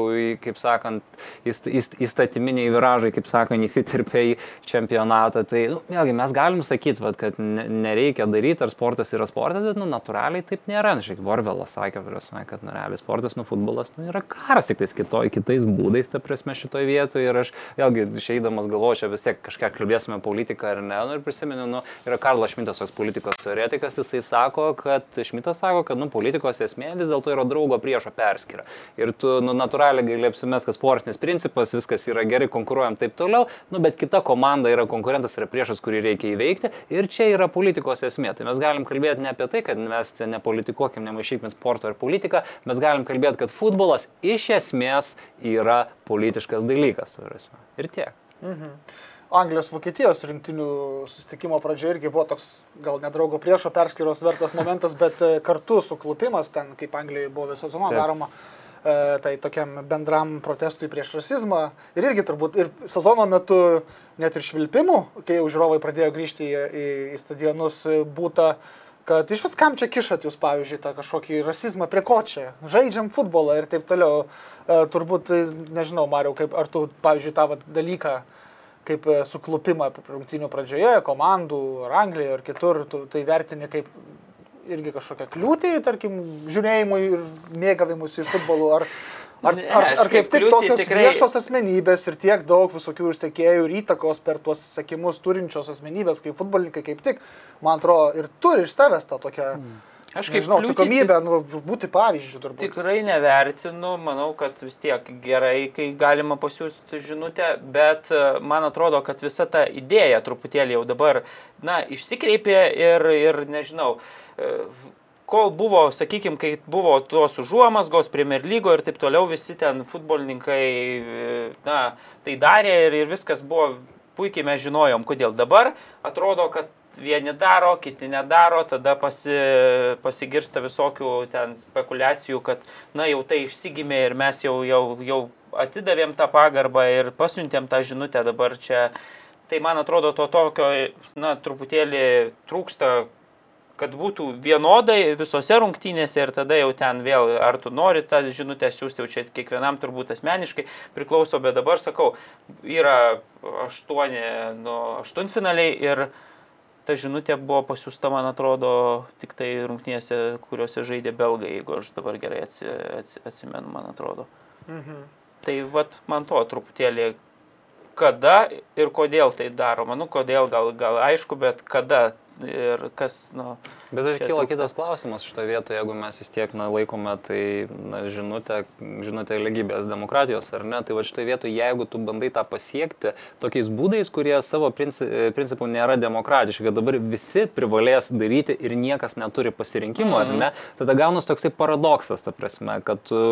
kaip sakant, įst- įst- įstatyminiai viražai, kaip sakant, įsitirpia į čempionatą. Tai, nu, vėlgi, mes galim sakyti, vat, kad ne, nereikia daryti, ar sportas yra sportas, bet, nu, natūraliai taip nėra. Šiek Vorvelas sakė, prasme, kad, nu, realiai sportas, nu, futbolas, nu, yra karas, tik tais kitoj, kitais būdais, ta prasme, šitoje vietoje. Ir aš, vėlgi, išeidamas galvoju, čia vis tiek kažką kalbėsime politiką ar ne. Nu, ir prisimenu, nu, yra Karlas Šmitas, toks politikos teoretikas, jisai sako, kad Šmitas sako, kad, nu, politikos esmė vis dėlto yra draugo priešo perskyra. Ir tu, nu, natūraliai gali apsimest, kad sportinis principas, viskas yra gerai, konkuruojam taip toliau, nu, bet kita komanda yra konkurentas, yra priešas, kurį reikia įveikti. Ir čia yra politikos esmė. Tai mes galim kalbėti ne apie tai, kad mes čia nepolitikuokim, nemaišykim sporto ir politiką, mes galim kalbėti, kad futbolas iš esmės yra politiškas dalykas. Ir tiek. Anglijos Vokietijos rinktinių susitikimo pradžioje irgi buvo toks gal nedraugo priešo perskyros vertas momentas, bet e, kartu suklupimas ten, kaip Anglijoje buvo viso sezono daroma, e, tai tokiam bendram protestui prieš rasizmą. Ir irgi turbūt ir sezono metu net ir švilpimų, kai žiūrovai pradėjo grįžti į, į, į stadionus, e, būta, kad iš vis kam čia kišat jūs, pavyzdžiui, tą kažkokį rasizmą, prie ko čia, žaidžiam futbolą ir taip toliau. E, turbūt, e, nežinau, Mariau, kaip, ar tu, pavyzdžiui, tą vat dalyką kaip e, suklupimą rungtynių pradžioje, komandų, ar Anglijoje, ar kitur, tu tai vertini kaip irgi kažkokią kliūtį, tarkim, žiūrėjimui ir mėgavimus į futbolų, ar, ar, Ne, ar, ar kaip tik tokios tikrai- viešos asmenybės ir tiek daug visokių ir sekėjų ir įtakos per tuos sekimus turinčios asmenybės, kaip futbolininkai, kaip tik, man atrodo, ir turi iš savęs tą tokią, Aš kaip kliūtį atsakomybę, nu, būti pavyzdžių turbūt. Tikrai nevertinu, manau, kad vis tiek gerai, kai galima pasiūsti žinutę, bet e, man atrodo, kad visa ta idėja truputėlį jau dabar, na, išsikreipė ir, ir nežinau, e, kol buvo, sakykime, kai buvo tos užuomasgos, Premier lygo ir taip toliau, visi ten futbolininkai, e, na, tai darė ir, ir viskas buvo, puikiai mes žinojom, kodėl dabar atrodo, kad vieni daro, kiti nedaro, tada pasi, pasigirsta visokių ten spekulacijų, kad, na, jau tai išsigimė ir mes jau, jau, jau atidavėm tą pagarbą ir pasiuntėm tą žinutę dabar čia. Tai man atrodo, to tokio, na, truputėlį trūksta kad būtų vienodai visose rungtynėse ir tada jau ten vėl, ar tu nori tą žinutę siūsti, jau čia kiekvienam turbūt asmeniškai priklauso, bet dabar sakau, yra aštuoni, nu, aštuntfinaliai ir ta žinutė buvo pasiūsta, man atrodo, tik tai rungtynėse, kuriuose žaidė belgai, jeigu aš dabar gerai atsi, atsi, atsimenu, man atrodo. Mhm. Tai vat man to truputėlį, kada ir kodėl tai daroma, nu kodėl gal, gal aišku, bet kada ir kas, nu, Bet aš trūksta. kitas klausimas šitoje vietoje, jeigu mes vis tiek na, laikome tai na, žinutę, žinutę lygybės demokratijos ar ne, tai va šitoje vietoje, jeigu tu bandai tą pasiekti tokiais būdais, kurie savo princi- principų nėra demokratiški, kad dabar visi privalės daryti ir niekas neturi pasirinkimo, ar ne, tada gaunas toksai paradoksas, ta prasme, kad tu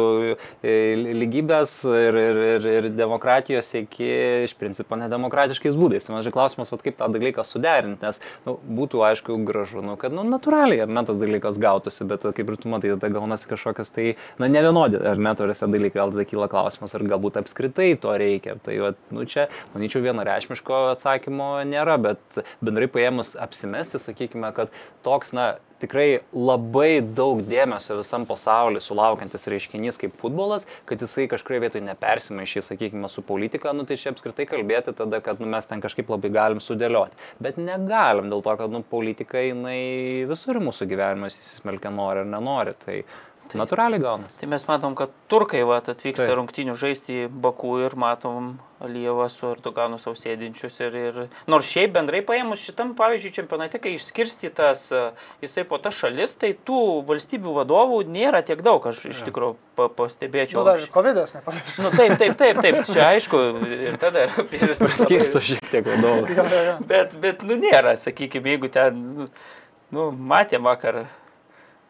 e, lygybės ir, ir, ir, ir demokratijos sieki iš principo nedemokratiškais būdais. Man žinai klausimas, vat, kaip tą dalyką suderinti, nes nu, būtų aišku gražu, nu, kad nu, natūraliai, ar ne tas dalykas gautųsi, bet kaip ir tu matai, tada gaunasi kažkokias tai, na, nevienodi, ar ne turėsi dalykai, gal tada kyla klausimas, ar galbūt apskritai to reikia. Tai, vat, nu, čia, manyčiau, vienareišmiško atsakymo nėra, bet bendrai paėmus apsimesti, sakykime, kad toks, na, tikrai labai daug dėmesio visam pasauliu sulaukiantis reiškinys kaip futbolas, kad jisai kažkurioje vietoje nepersimaišė, sakykime, su politika, nu tai čia apskritai kalbėti tada, kad nu, mes ten kažkaip labai galim sudėlioti. Bet negalim dėl to, kad nu, politika jinai visur mūsų gyvenimas įsismelkia nori ar nenori. Tai Natūraliai gaunasi. Tai mes matom, kad turkai va, atvyksta Taip. rungtinių žaisti į Baku ir matom Alievą su Erdoganu sausėdinčius. Ir, ir... Nors šiaip bendrai paėmus šitam, pavyzdžiui, čempionate, kai išskirstytas jisai po ta šalis, tai tų valstybių vadovų nėra tiek daug, aš iš tikrųjų pa, pastebėčiau. Nu, dar COVID-as, nepamiršau. Nu, taip, taip, taip, taip, čia aišku, ir tada. Keisto šiek tiek vadovų. Bet, bet, nu, nėra, sakykime, jeigu ten, nu, nu matėm vakar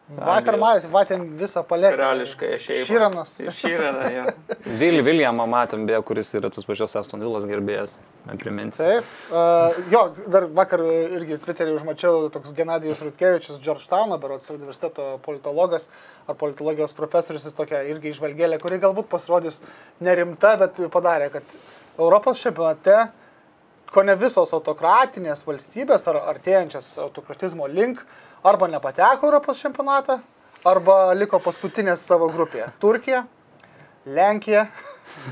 Vakar matėm, matėm visą paletę. karališkąją šeimą. Šyranas. Šyraną, jo. Vil Viljamą matėm, beje, kuris yra tas pačios Aston Villas gerbėjas. Man priminti. Taip. Uh, jo, dar vakar irgi Twitter'į užmačiau toks Genadijus Rutkevičius, Georgetowno, berots universiteto politologas ar politologijos profesorius, jis tokia irgi išvalgėlė, kuri galbūt pasirodys nerimta, bet padarė, kad Europos čempionate ko ne visos autokratinės valstybės ar artėjančias autokratizmo link arba nepateko Europos čempionatą, arba liko paskutinės savo grupėje. Turkija, Lenkija,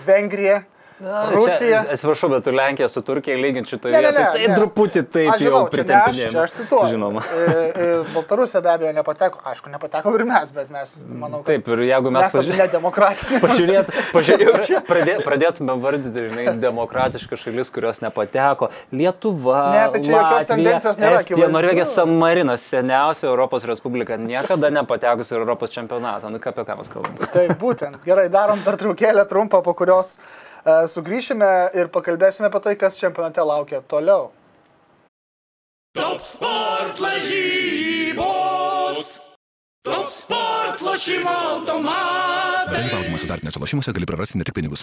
Vengrija, Rusija. Atsiprašau, bet tu Lenkiją su Turkija ne, vietą. ne, Tai ne. truputį taip Aš žinau, jau ne aš, aš cituoju. Žinoma. E, e, Baltarusija be abejo nepateko, aišku, nepateko ir mes, bet mes, manau, kad Taip, ir jeigu mes mes pažiūrėtume. nedemokratiniai. Pažiūrėt, pažiūrėt, pradė, pradėtume vardyti, žinai, demokratiškas šalis, kurios nepateko. Lietuva, Ne, tai čia jokios tendencijos nėra, Estija. Norvegija, San Marinas, seniausia Europos Respublika, niekada nepatekusi į Europos čempionatą. Nu, ką apie ką mes kalbame? Taip, būtent. Gerai, darom pertraukėlę trumpą, po kurios uh, sugrįšime ir pakalbėsime apie tai, kas čempionate laukia toliau. Top sport lažybos. Top sport lošimo automatai. Dalyvaudamas azartiniuose lošimuose gali prarasti ne tik pinigus.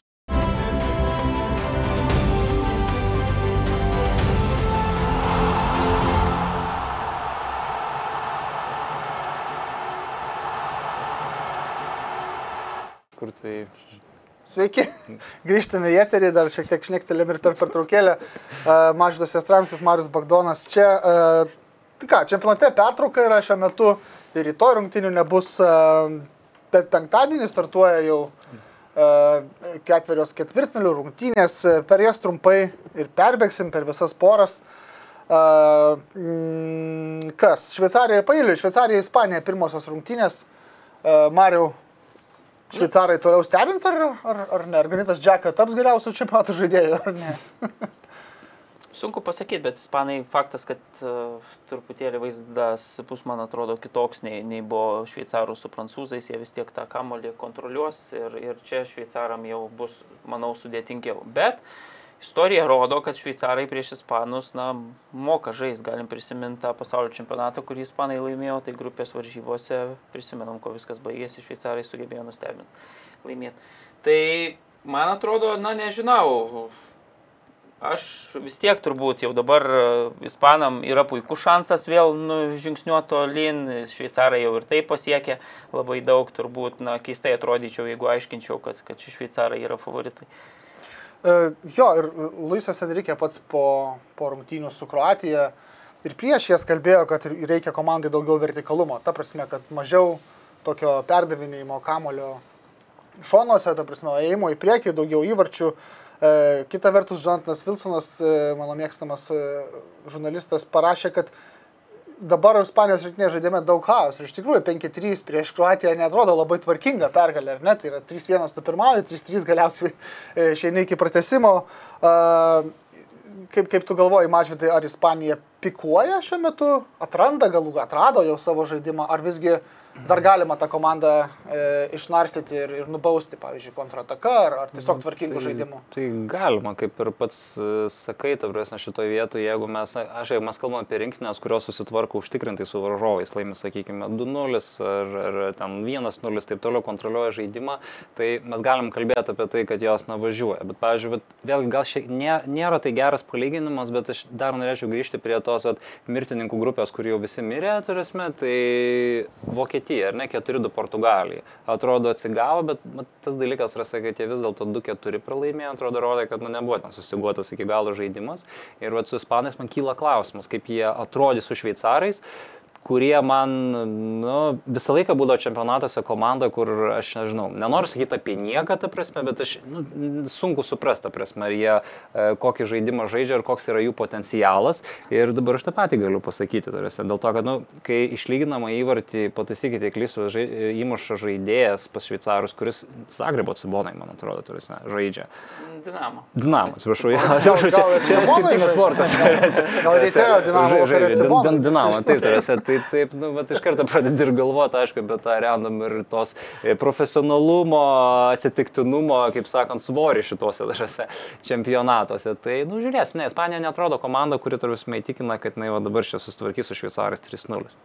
Kur tai... Sveiki, grįžtame į eterį, dar šiek tiek šnektelėm ir per pertraukėlę. Maždas Estramsis, Marius Bagdonas čia. Tai ką, čempionate pertrauka yra šiuo metu ir rytoj rungtinių nebus, bet penktadienį startuoja jau ketverios ketvirtfinalių rungtynės, per jas trumpai ir perbėgsim per visas poras. Mm, kas? Šveicarija pailiui, Šveicarija, Ispanija pirmosios rungtynės. Mariu, Šveicarai toliau stebins ar, ar, ar ne? Ar Ganitas Džeka taps geriausiu čempionato žaidėju ar ne? Sunku pasakyti, bet ispanai faktas, kad uh, truputėlį vaizdas bus, man atrodo, kitoks nei, nei buvo šveicarų su prancūzais, jie vis tiek tą kamolį kontroliuos ir, ir čia šveicaram jau bus, manau, sudėtingiau. Bet istorija rodo, kad šveicarai prieš ispanus, na, moka žaisti, galim prisiminti tą pasaulio čempionatą, kurį ispanai laimėjo, tai grupės varžybose prisimenam, ko viskas baigėsi, šveicarai sugebėjo nustebinti, laimėti. Tai man atrodo, na, nežinau, Aš vis tiek turbūt jau dabar e, ispanam yra puikus šansas vėl nu, žingsniuoti tolyn, šveicarai jau ir tai pasiekė labai daug, turbūt, na, keistai atrodyčiau, jeigu aiškinčiau, kad, kad šveicarai yra favoritai. E, jo, ir Luisas Enrique pats po, po rungtynių su Kroatija ir prieš jas kalbėjo, kad reikia komandai daugiau vertikalumo. Ta prasme, kad mažiau tokio perdavinėjimo kamulio šonuose, ta prasme, ėjimo į priekį, daugiau įvarčių. E, kita vertus, Jonathanas Wilsonas, e, mano mėgstamas e, žurnalistas, parašė, kad dabar Ispanijos rinktinė žaidėme daug chaos. Ir iš tikrųjų 5-3 prieš Kroatiją netrodo labai tvarkinga pergalė, ar ne? Tai yra 3-1 tu pirmauji, 3-3 galiausiai e, išeini iki pratesimo. Kaip, kaip tu galvoji, Mažvidai, ar Ispanija pikuoja šiuo metu, atranda galų, atrado jau savo žaidimą, ar visgi dar galima tą komandą e, išnarstyti ir, ir nubausti, pavyzdžiui, kontrataka, ar, ar tiesiog tvarkingų žaidimų? Tai galima, kaip ir pats e, sakai, ta prasme, šitoje vietoje, jeigu mes, aš jeigu mes kalbame apie rinkinės, kurios susitvarko užtikrintai su varžovais, laimi, sakykime, 2-0 ar, ar ten 1-0, taip toliau kontroliuoja žaidimą, tai mes galim kalbėti apie tai, kad jos navažiuoja. Bet, pavyzdžiui, vat, vėlgi gal šiek nė, nėra tai geras palyginimas, bet aš dar norėčiau grįžti prie tos vat, mirtininkų grupės, kur jau visi mirė, turėsime, tai Vokietija, ar ne, 4-2 Portugalija. Atrodo atsigavo, bet mat, tas dalykas yra, kad jie vis dėlto 2-4 pralaimėjo, atrodo, rodė, kad nu, nebuvo ten susiguotas iki galo žaidimas. Ir vat, su ispanais man kyla klausimas, kaip jie atrodys su šveicarais kurie man, nu, visą laiką būdavo čempionatuose komanda, kur aš nežinau, nenoriu sakyti apie nieką, ta prasme, bet aš, nu, sunku suprasti, ta prasme, ar jie e, kokį žaidimą žaidžia ir koks yra jų potencialas. Ir dabar aš tą patį galiu pasakyti, tarsi, dėl to, kad, nu, kai išlyginama įvartį, pataisykite, klysiu, žai, įmuša žaidėjas pas šveicarus, kuris Zagrebo cibonai, man atrodo, tarsi, žaidžia. Dinamo. Dinamo, atsiprašau, atsiprašau, čia, Dinamo skirtingas sportas. Gal reikėjo Dinamo Dinamo, taip, tarsi, tai taip, nu, bet iš karto pradedi ir galvoti, aišku, apie tą random ir tos e, profesionalumo, atsitiktinumo, kaip sakant, svorį šituose dažose čempionatuose. Tai, nu, žiūrėsim, ne, Ispanija netrodo komanda, kuri tarsi įtikina, kad jinai dabar čia susitvarkys su šveicarais 3-0.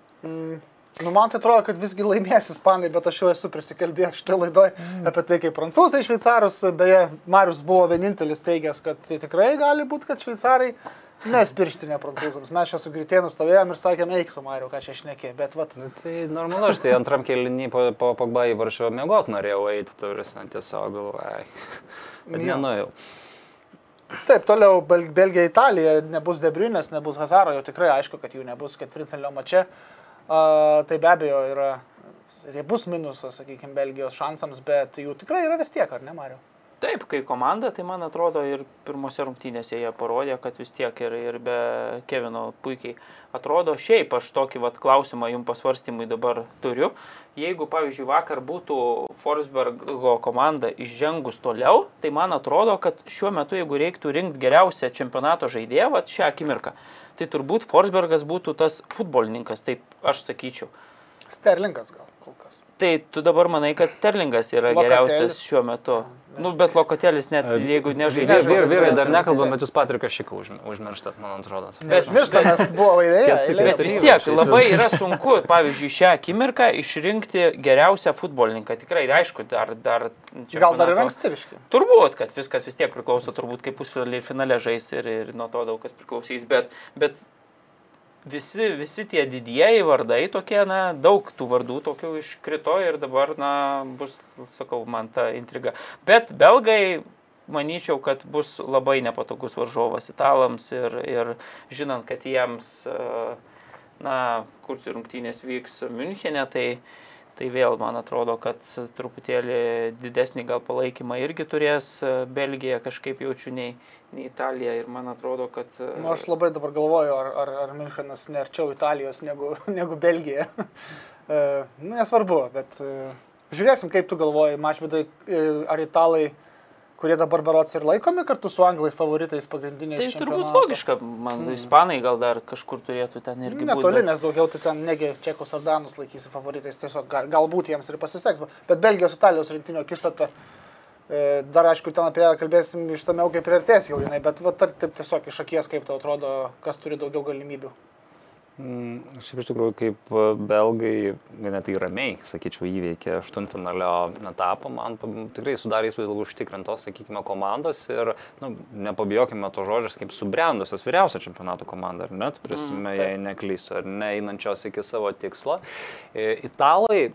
Nu, man tai atrodo, kad visgi laimės ispanai, bet aš jau esu prisikalbėjęs šitą laidoje mm. apie tai, kaip prancūzai šveicarus, beje, Marius buvo vienintelis teigęs, kad tai tikrai gali būti, kad šveicarai nes pirštinė prancūzams. Mes čia su Gritėnu stovėjom ir sakėm, eik tu, Mariu, ką čia šnekė, bet vat, Nu, tai normalu, aš tai antram kelinį po, po pagba į varšą mėgot norėjau eiti, turisi, tiesiog galvojai. Bet Jo. nenuėjau. Taip, toliau Bel Belgija, Italija, nebus Debriunės, nebus Hazaro, jau tikrai aišku, kad jų nebus ketvirtinio mače. Uh, tai be abejo yra riebus minusas, sakykime, Belgijos šansams, bet jų tikrai yra vis tiek, ar ne, Mariu? Taip, kai komanda, tai man atrodo ir pirmose rungtynėse jie parodė, kad vis tiek ir, ir be Kevino puikiai atrodo. Šiaip aš tokį vat, klausimą jums pasvarstymui dabar turiu. Jeigu, pavyzdžiui, vakar būtų Forsbergo komanda išžengus toliau, tai man atrodo, kad šiuo metu, jeigu reiktų rinkti geriausią čempionato žaidėją, vat, šią akimirką, tai turbūt Forsbergas būtų tas futbolininkas, taip aš sakyčiau. Sterlingas gal. Tai tu dabar manai, kad Sterlingas yra Lokatelis. geriausias šiuo metu. Nu, bet Lokatelis net jeigu nežaidė. Vyrai, vyrai, dar nekalbam, bet jūs Patriką Šiką užmi- užmirštat, man atrodo. Bet- Miršta, nes buvo. Keturi- Bet keturi vis tiek labai yra sunku, pavyzdžiui, šią akimirką išrinkti geriausią futbolininką. Tikrai, aišku, dar... dar Gal dar ir čempionato- ankstyviški. Turbūt, kad viskas vis tiek priklauso, turbūt kaip pusfinaliai ir finale žais ir, ir nuo to daug kas priklausys, bet, bet visi, visi tie didieji vardai tokie, na, daug tų vardų tokių iškrito ir dabar, na, bus, sakau, man ta intriga. Bet belgai, manyčiau, kad bus labai nepatogus varžovas italams ir, ir žinant, kad jiems, e, na, kur rungtynės vyks Münchenė, tai Tai vėl man atrodo, kad truputėlį didesnį gal palaikymą irgi turės e, Belgija kažkaip jaučiu nei, nei Italija ir man atrodo, kad... e, Nu, aš labai dabar galvoju, ar, ar, ar Münchenas nerčiau Italijos negu, negu Belgija. E, nu, nesvarbu, bet žiūrėsim, kaip tu galvoji, mačvidai, ar italai, kurie dabar berots ir laikomi kartu su anglais favoritais pagrindiniais. Tai turbūt logiška, man mm. ispanai gal dar kažkur turėtų ten irgi Netoli, nes daugiau tai ten negi čekus ar danus laikysi favoritais, tiesiog gal, galbūt jiems ir pasiseks. Bet Belgijos Italijos rinktinio akistata, e, dar aišku, ten apie ją kalbėsim ištamiau, kaip priartės jau jinai, bet va, tar- taip tiesiog iš akies, kaip tau atrodo, kas turi daugiau galimybių. Mm, Šiaip iš tikrųjų, kaip e, belgai, net tai ramiai, sakyčiau, įveikė aštuntfinalio etapą, man tikrai sudarė įspūdį labai užtikrintos, sakykime, komandos ir, nu, nepabijokime to žodžios, kaip subrendusios vyriausio čempionato komanda, ar net, prisime, mm, jei neklystu, ar ne, einančios iki savo tikslo. E, Italai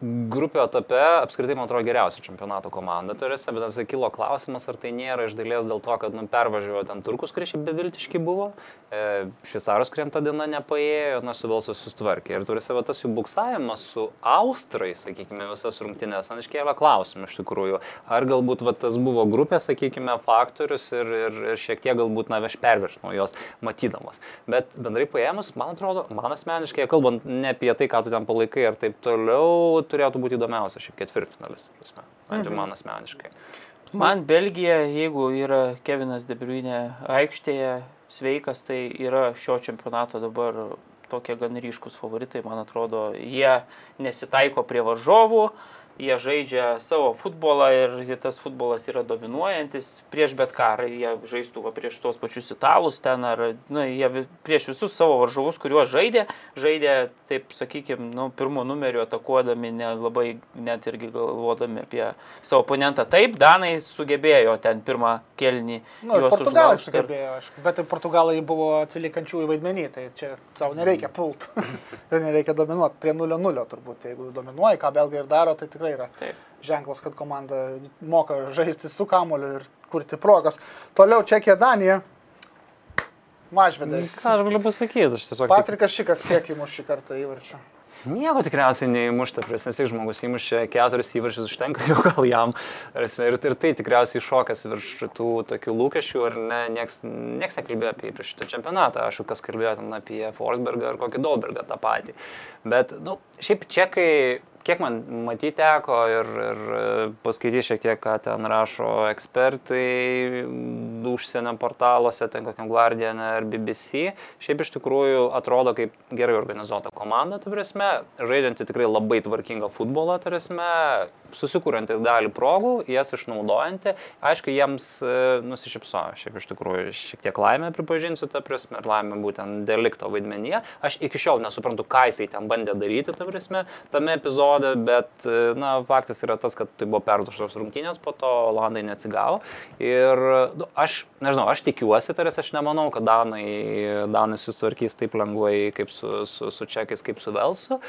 Grupio etape apskritai, man atrodo, geriausia čempionato komanda turėsi, bet tas kilo klausimas, ar tai nėra iš dalies dėl to, kad nu, pervažiavo ten turkus, kurie šiaip beviltiški buvo, e, šveicaros, kuriem tą dieną nepaėjo, na, su Velsu sustvarkė. Ir turėsi va tas jų buksavimas su Austrai, sakykime, visas rungtynės, man iškėlė klausimą iš tikrųjų, ar galbūt va, tas buvo grupė, sakykime, faktorius ir, ir, ir šiek tiek galbūt, na, aš perviršinau jos matydamas. Bet bendrai paėmus, man atrodo, man asmeniškai, kalbant ne apie tai, ką tu ten palaikai ir taip toliau, turėtų būti įdomiausia šiaip ketvirtfinalis, prasme. bent jau man asmeniškai. Man Belgija, jeigu yra Kevinas Debriunė aikštėje sveikas, tai yra šio čempionato dabar tokie gan ryškus favoritai, man atrodo, jie nesitaiko prie varžovų, jie žaidžia savo futbolą ir tas futbolas yra dominuojantis prieš bet ką, ar jie žaistų va, prieš tos pačius italus ten, ar nu, jie prieš visus savo varžovus, kuriuos žaidė, žaidė, taip sakykime, nu, pirmų numerių atakuodami, nelabai net irgi galvodami apie savo oponentą. Taip, Danai sugebėjo ten pirmą kelnį. Nu, Portugalai užlaužt ir- sugebėjo, aišku, bet ir Portugalai buvo atsiliekančių į vaidmenį, tai čia savo nereikia pult ir nereikia dominuoti prie 0-0 turbūt. Jeigu dominuoji, ką belgai ir daro, tai tikrai yra Taip. ženklas, kad komanda moka žaisti su kamoliu ir kurti progas. Toliau Čekija, Danija. Mažvedai. Ką aš galiu pasakyti, aš tiesiog... Patrikas Šikas kiek įmuš šį kartą įvarčių. Nieko tikriausiai neįmušta, prie nes tik žmogus įmušė keturis įvarčius, užtenka jau gal jam. Ir, ir, tai tikriausiai šokas virš tų tokių lūkesčių, ir ne, nieks, nieks nekalbėjo apie prieš šitą čempionatą. Aš kas kalbėjo ten apie Forsbergą ar kokį Dolbergą tą patį. Bet, na, nu, šiaip čekai kiek man matyti teko ir, ir paskaityti šiek tiek, ką ten rašo ekspertai užsienio portaluose, ten kokiam Guardian ar BBC, šiaip iš tikrųjų atrodo kaip gerai organizuota komanda, tai prasme, žaidžianti tikrai labai tvarkingą futbolą, tai prasme, susikūrinti dalį progų, jas išnaudojanti, aišku, jiems e, nusišypsojo, šiaip iš tikrųjų šiek tiek laimę pripažinsiu, ta prasme, ir laimę būtent delikto vaidmenyje. Aš iki šiol nesuprantu, ką jisai ten bandė daryti, ta prasme, tame epizode, bet, e, na, faktas yra tas, kad tai buvo perduštos rungtynės, po to Olandai neatsigavo. Ir nu, aš, nežinau, aš tikiuosi, tai aš nemanau, kad Danai, Danai susitvarkys taip lengvai kaip su, su, su Čekais, kaip su Velsu.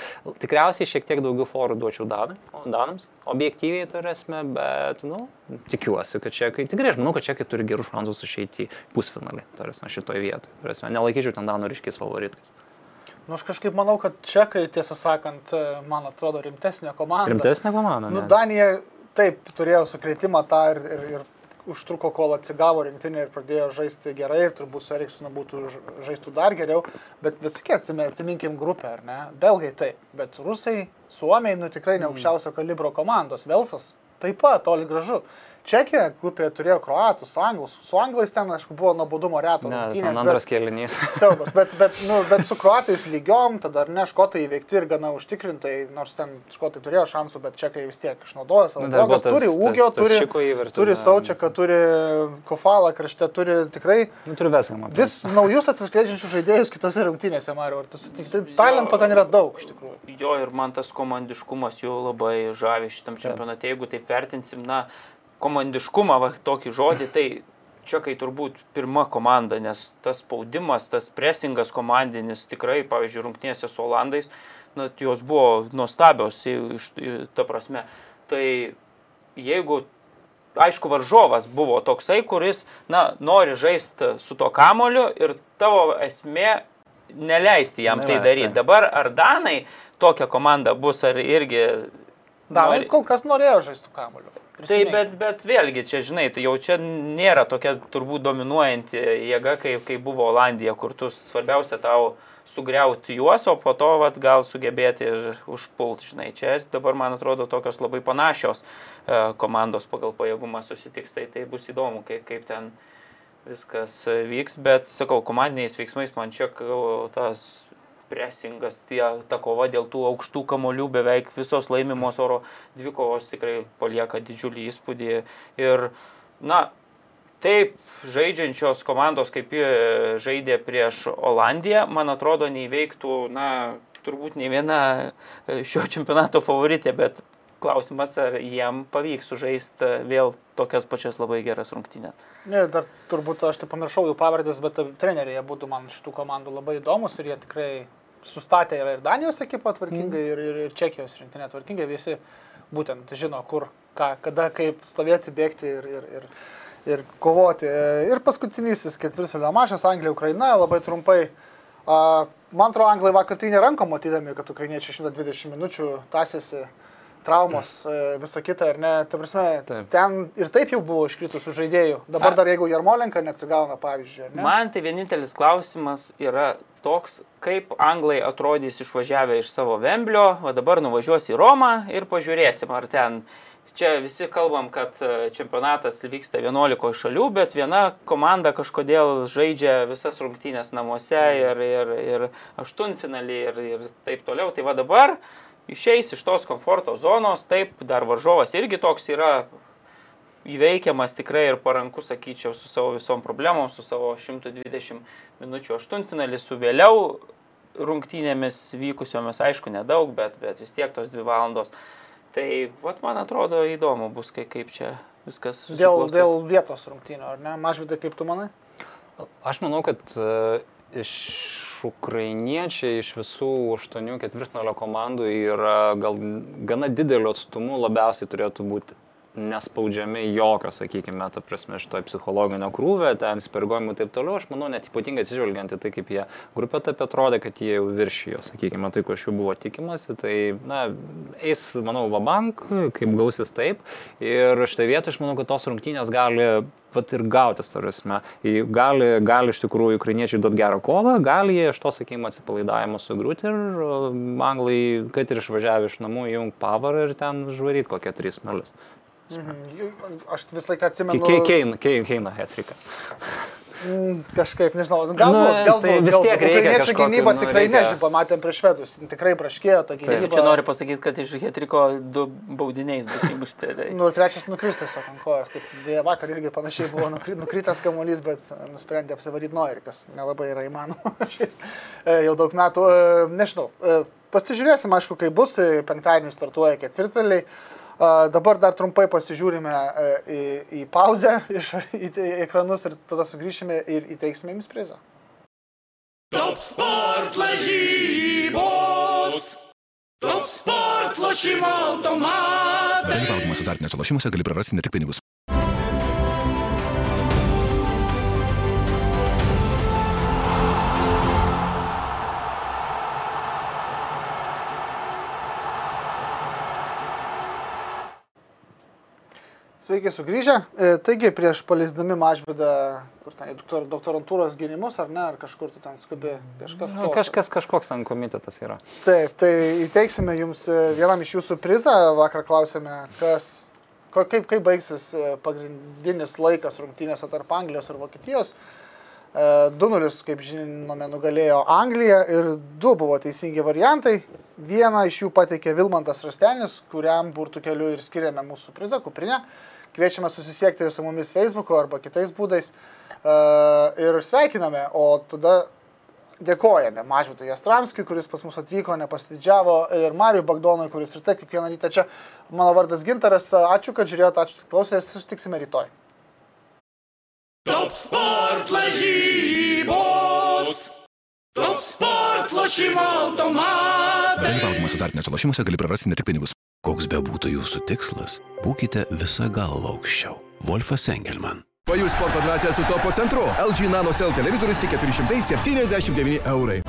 Tikriausiai šiek tiek daugiau forų duočiau Danai, Danams, objektyviai turėsime, bet, nu, tikiuosi, kad čekai, tikrai aš manau, kad čekai turi gerų šansų išeiti pusfinalį, turėsime šitoje vietoje. Turėsime, nelaikyčiau ten Danų ryškiais favoritais. Nu, aš kažkaip manau, kad čekai, tiesą sakant, man atrodo, rimtesnė komanda. Rimtesnė komanda. Nu, Danija taip turėjo sukretimą tą ir, ir, ir užtruko, kol atsigavo rinktinė ir pradėjo žaisti gerai, turbūt su Eriksonu būtų žaistų dar geriau, bet, bet sakėtume, atsiminkim grupę, ar ne? Belgai taip, bet rusai, suomiai, nu tikrai ne aukščiausio kalibro komandos, Velsas taip pat, toli gražu. Čekija grupėje turėjo kroatus, anglus. Su anglais ten, aišku, buvo nuobodumo reto. Ne, ten antras kėlinys. Siaubas, bet, bet, nu, bet su kroatais lygiom, tada ar ne, škotai įveikti ir gana užtikrintai, nors ten škotai turėjo šansų, bet čekai vis tiek išnaudojo savo nu, progas. Turi ūgio, tas, tas turi, įvertį, turi Saučiaką, turi Kofalą krašte, turi tikrai nu, turi viską, man. vis naujus atsiskleidžiančius žaidėjus kitose rungtynėse, Mario. Ar tu sutikti? Talento ten yra daug, iš tikrųjų. Jo, ir man tas komandiškumas jau labai žavi šitam čempionate. Jeigu taip vertinsim, na, komandiškumą, va, tokį žodį, tai čia kai turbūt pirma komanda, nes tas spaudimas, tas presingas komandinis tikrai, pavyzdžiui, rungtynėse su Olandais, na, jos buvo nuostabios, ta prasme. Tai jeigu, aišku, varžovas buvo toksai, kuris, na, nori žaisti su to kamoliu ir tavo esmė neleisti jam tai daryti. Dabar ar Danai tokia komanda bus, ar irgi... Danai kol kas norėjo žaisti kamoliu. Tai bet, bet vėlgi, čia žinai, tai jau čia nėra tokia turbūt dominuojanti jėga, kaip, kaip buvo Olandija, kur tu svarbiausia tau sugriauti juos, o po to vat, gal sugebėti ir užpulti, žinai. Čia dabar, man atrodo, tokios labai panašios e, komandos pagal pajėgumą susitiks, tai tai bus įdomu, kaip, kaip ten viskas vyks, bet sakau, komandiniais veiksmais man čia tas presingas, tie, ta kova dėl tų aukštų kamolių, beveik visos laimimos oro dvikovos tikrai palieka didžiulį įspūdį. Ir, na, taip, žaidžiančios komandos, kaip jie žaidė prieš Olandiją, man atrodo, neįveiktų, na, turbūt ne viena šio čempionato favoritė, bet klausimas, ar jiem pavyks sužaisti vėl tokias pačias labai geras rungtynės. Ne, dar turbūt aš tai pamiršau jų pavardės, bet treneriai būtų man šitų komandų labai įdomus ir jie tikrai sustatę yra ir Danijos ekipa tvarkingai, mm. ir, ir, ir Čekijos rinktinė tvarkingai, visi būtent žino, kur, ką, kada, kaip stovėti, bėgti ir, ir, ir, ir kovoti. Ir paskutinysis ketvirtfinalio mačas Anglija, Ukraina, labai trumpai. Man atrodo, Anglai vakar tai neranko matydami, kad ukrainiečiai 120 minučių tąsiasi traumos, e, visa kita, ar ne, ta prasme, taip. ten ir taip jau buvo iškritusių žaidėjų. Dabar dar jeigu Jarmolenka neatsigauna, pavyzdžiui. Ne? Man tai vienintelis klausimas yra toks, kaip anglai atrodys išvažiavę iš savo Vemblio, o dabar nuvažiuos į Romą ir pažiūrėsim, ar ten Čia visi kalbam, kad e, čempionatas vyksta 11 šalių, bet viena komanda kažkodėl žaidžia visas rungtynės namuose ir, ir, ir aštuntfinalį ir, ir taip toliau. Tai va dabar išeis iš tos komforto zonos, taip, dar varžovas irgi toks yra įveikiamas tikrai ir parankus, sakyčiau, su savo visom problemom, su savo 120 minučių aštuntfinalį, su vėliau rungtynėmis vykusiomis, aišku, nedaug, bet, bet vis tiek tos dvi valandos. Tai, vat, man atrodo, įdomu bus, kai, kaip čia viskas. Dėl, dėl vietos rungtynių, ar ne? Mažvidai, kaip tu manai? Aš manau, kad uh, iš ukrainiečiai iš visų aštuonių ketvirtfinalio komandų yra gal gana dideliu atstumu labiausiai turėtų būti nespaudžiami jokio, sakykime, ta prasme, šitoj psichologinio krūvio, ten įsipareigojimų ir taip toliau, aš manau, net ypatingai atsižvelgiant į tai, kaip jie grupė taip atrodė, kad jie jau viršijo, sakykime, tai, ko iš jų buvo tikimasi, tai, na, eis, manau, vabank, kaip gausis taip. Ir šitą vietą aš manau, kad tos rungtynės gali vat ir gautis, tarasme. Gali, gali iš tikrųjų ukrainiečiai duoti gerą kovą, gali jie iš to, sakykime, atsipalaidavimo sugriūti ir anglai, kad ir išvažiavę iš namų, jung pavarą ir ten žvaryti kokią 3 melis. Mhm. Aš visą laiką atsimenu. Keina, keina, keina hetriką. Mm, Kažkaip, nežinau, galbūt, Nu, galbūt, tai vis galbūt. tiek reikia Ukrainiečių gynyba nu, tikrai reikia- nežinau, pamatėm prieš švedus, tikrai praškėjo Taip, gynyba. čia noriu pasakyti, kad iš Hetriko du baudiniais bus įmušti. Tai. Nu, ir trečias nukristas ant kojos, kaip vakar irgi panašiai buvo nukri- nukritęs kamuolys, bet nusprendė apsivaryti Noirį, kas nelabai yra įmanoma e, jau daug metų. E, Nežinau, e, pasižiūrėsim, aišku, kaip bus, tai penktadienį startuoja ketvirtfeliai. Dabar dar trumpai pasižiūrime e, į, į pauzę iš į, į ekranus ir tada sugrįšime ir įteiksime jums prizą. Top sport lažybos. Top sport lošimo automatai. Dalyvaudamas azartiniuose lošimuose gali prarasti ne tik pinigus. Sveiki sugrįžę. E, Taigi, prieš paleisdami mažvidą, kur ten, doktor, doktorantūros gynimus, ar ne, ar kažkur tu ten skubi, kažkas. Nu, kažkas, kažkoks ten komitetas yra. Taip, tai įteiksime jums e, vienam iš jūsų prizą. Vakar klausėme, kas, kaip, kaip baigsis e, pagrindinis laikas rungtynėse tarp Anglijos ir Vokietijos. E, 2-0, kaip žinome, nugalėjo Anglija ir du buvo teisingi variantai. Vieną iš jų pateikė Vilmantas Rastenis, kuriam burtų keliu ir skiriame mūsų prizą, kuprinę. Kviečiame susisiekti su mumis Facebook'u arba kitais būdais e, ir sveikiname, o tada dėkojame Mažvitui Jastramskiui, kuris pas mus atvyko, nepastidžiavo, ir Marijui Bagdonui, kuris ir taip kiekvieną rytą čia. Mano vardas Gintaras, ačiū, kad žiūrėjote, ačiū, kad klausėtės, susitiksime rytoj. Top sport lažybos. Top sport lošimo automatai. Dalyvaudamas azartiniuose lošimuose gali prarasti ne tik pinigus. Koks bebūtų jūsų tikslas, būkite visą galvą aukščiau. Wolfas Engelman. Pajus sporto dvasia su topo centru. LG Nano Cell televizorius tik 479 eurai.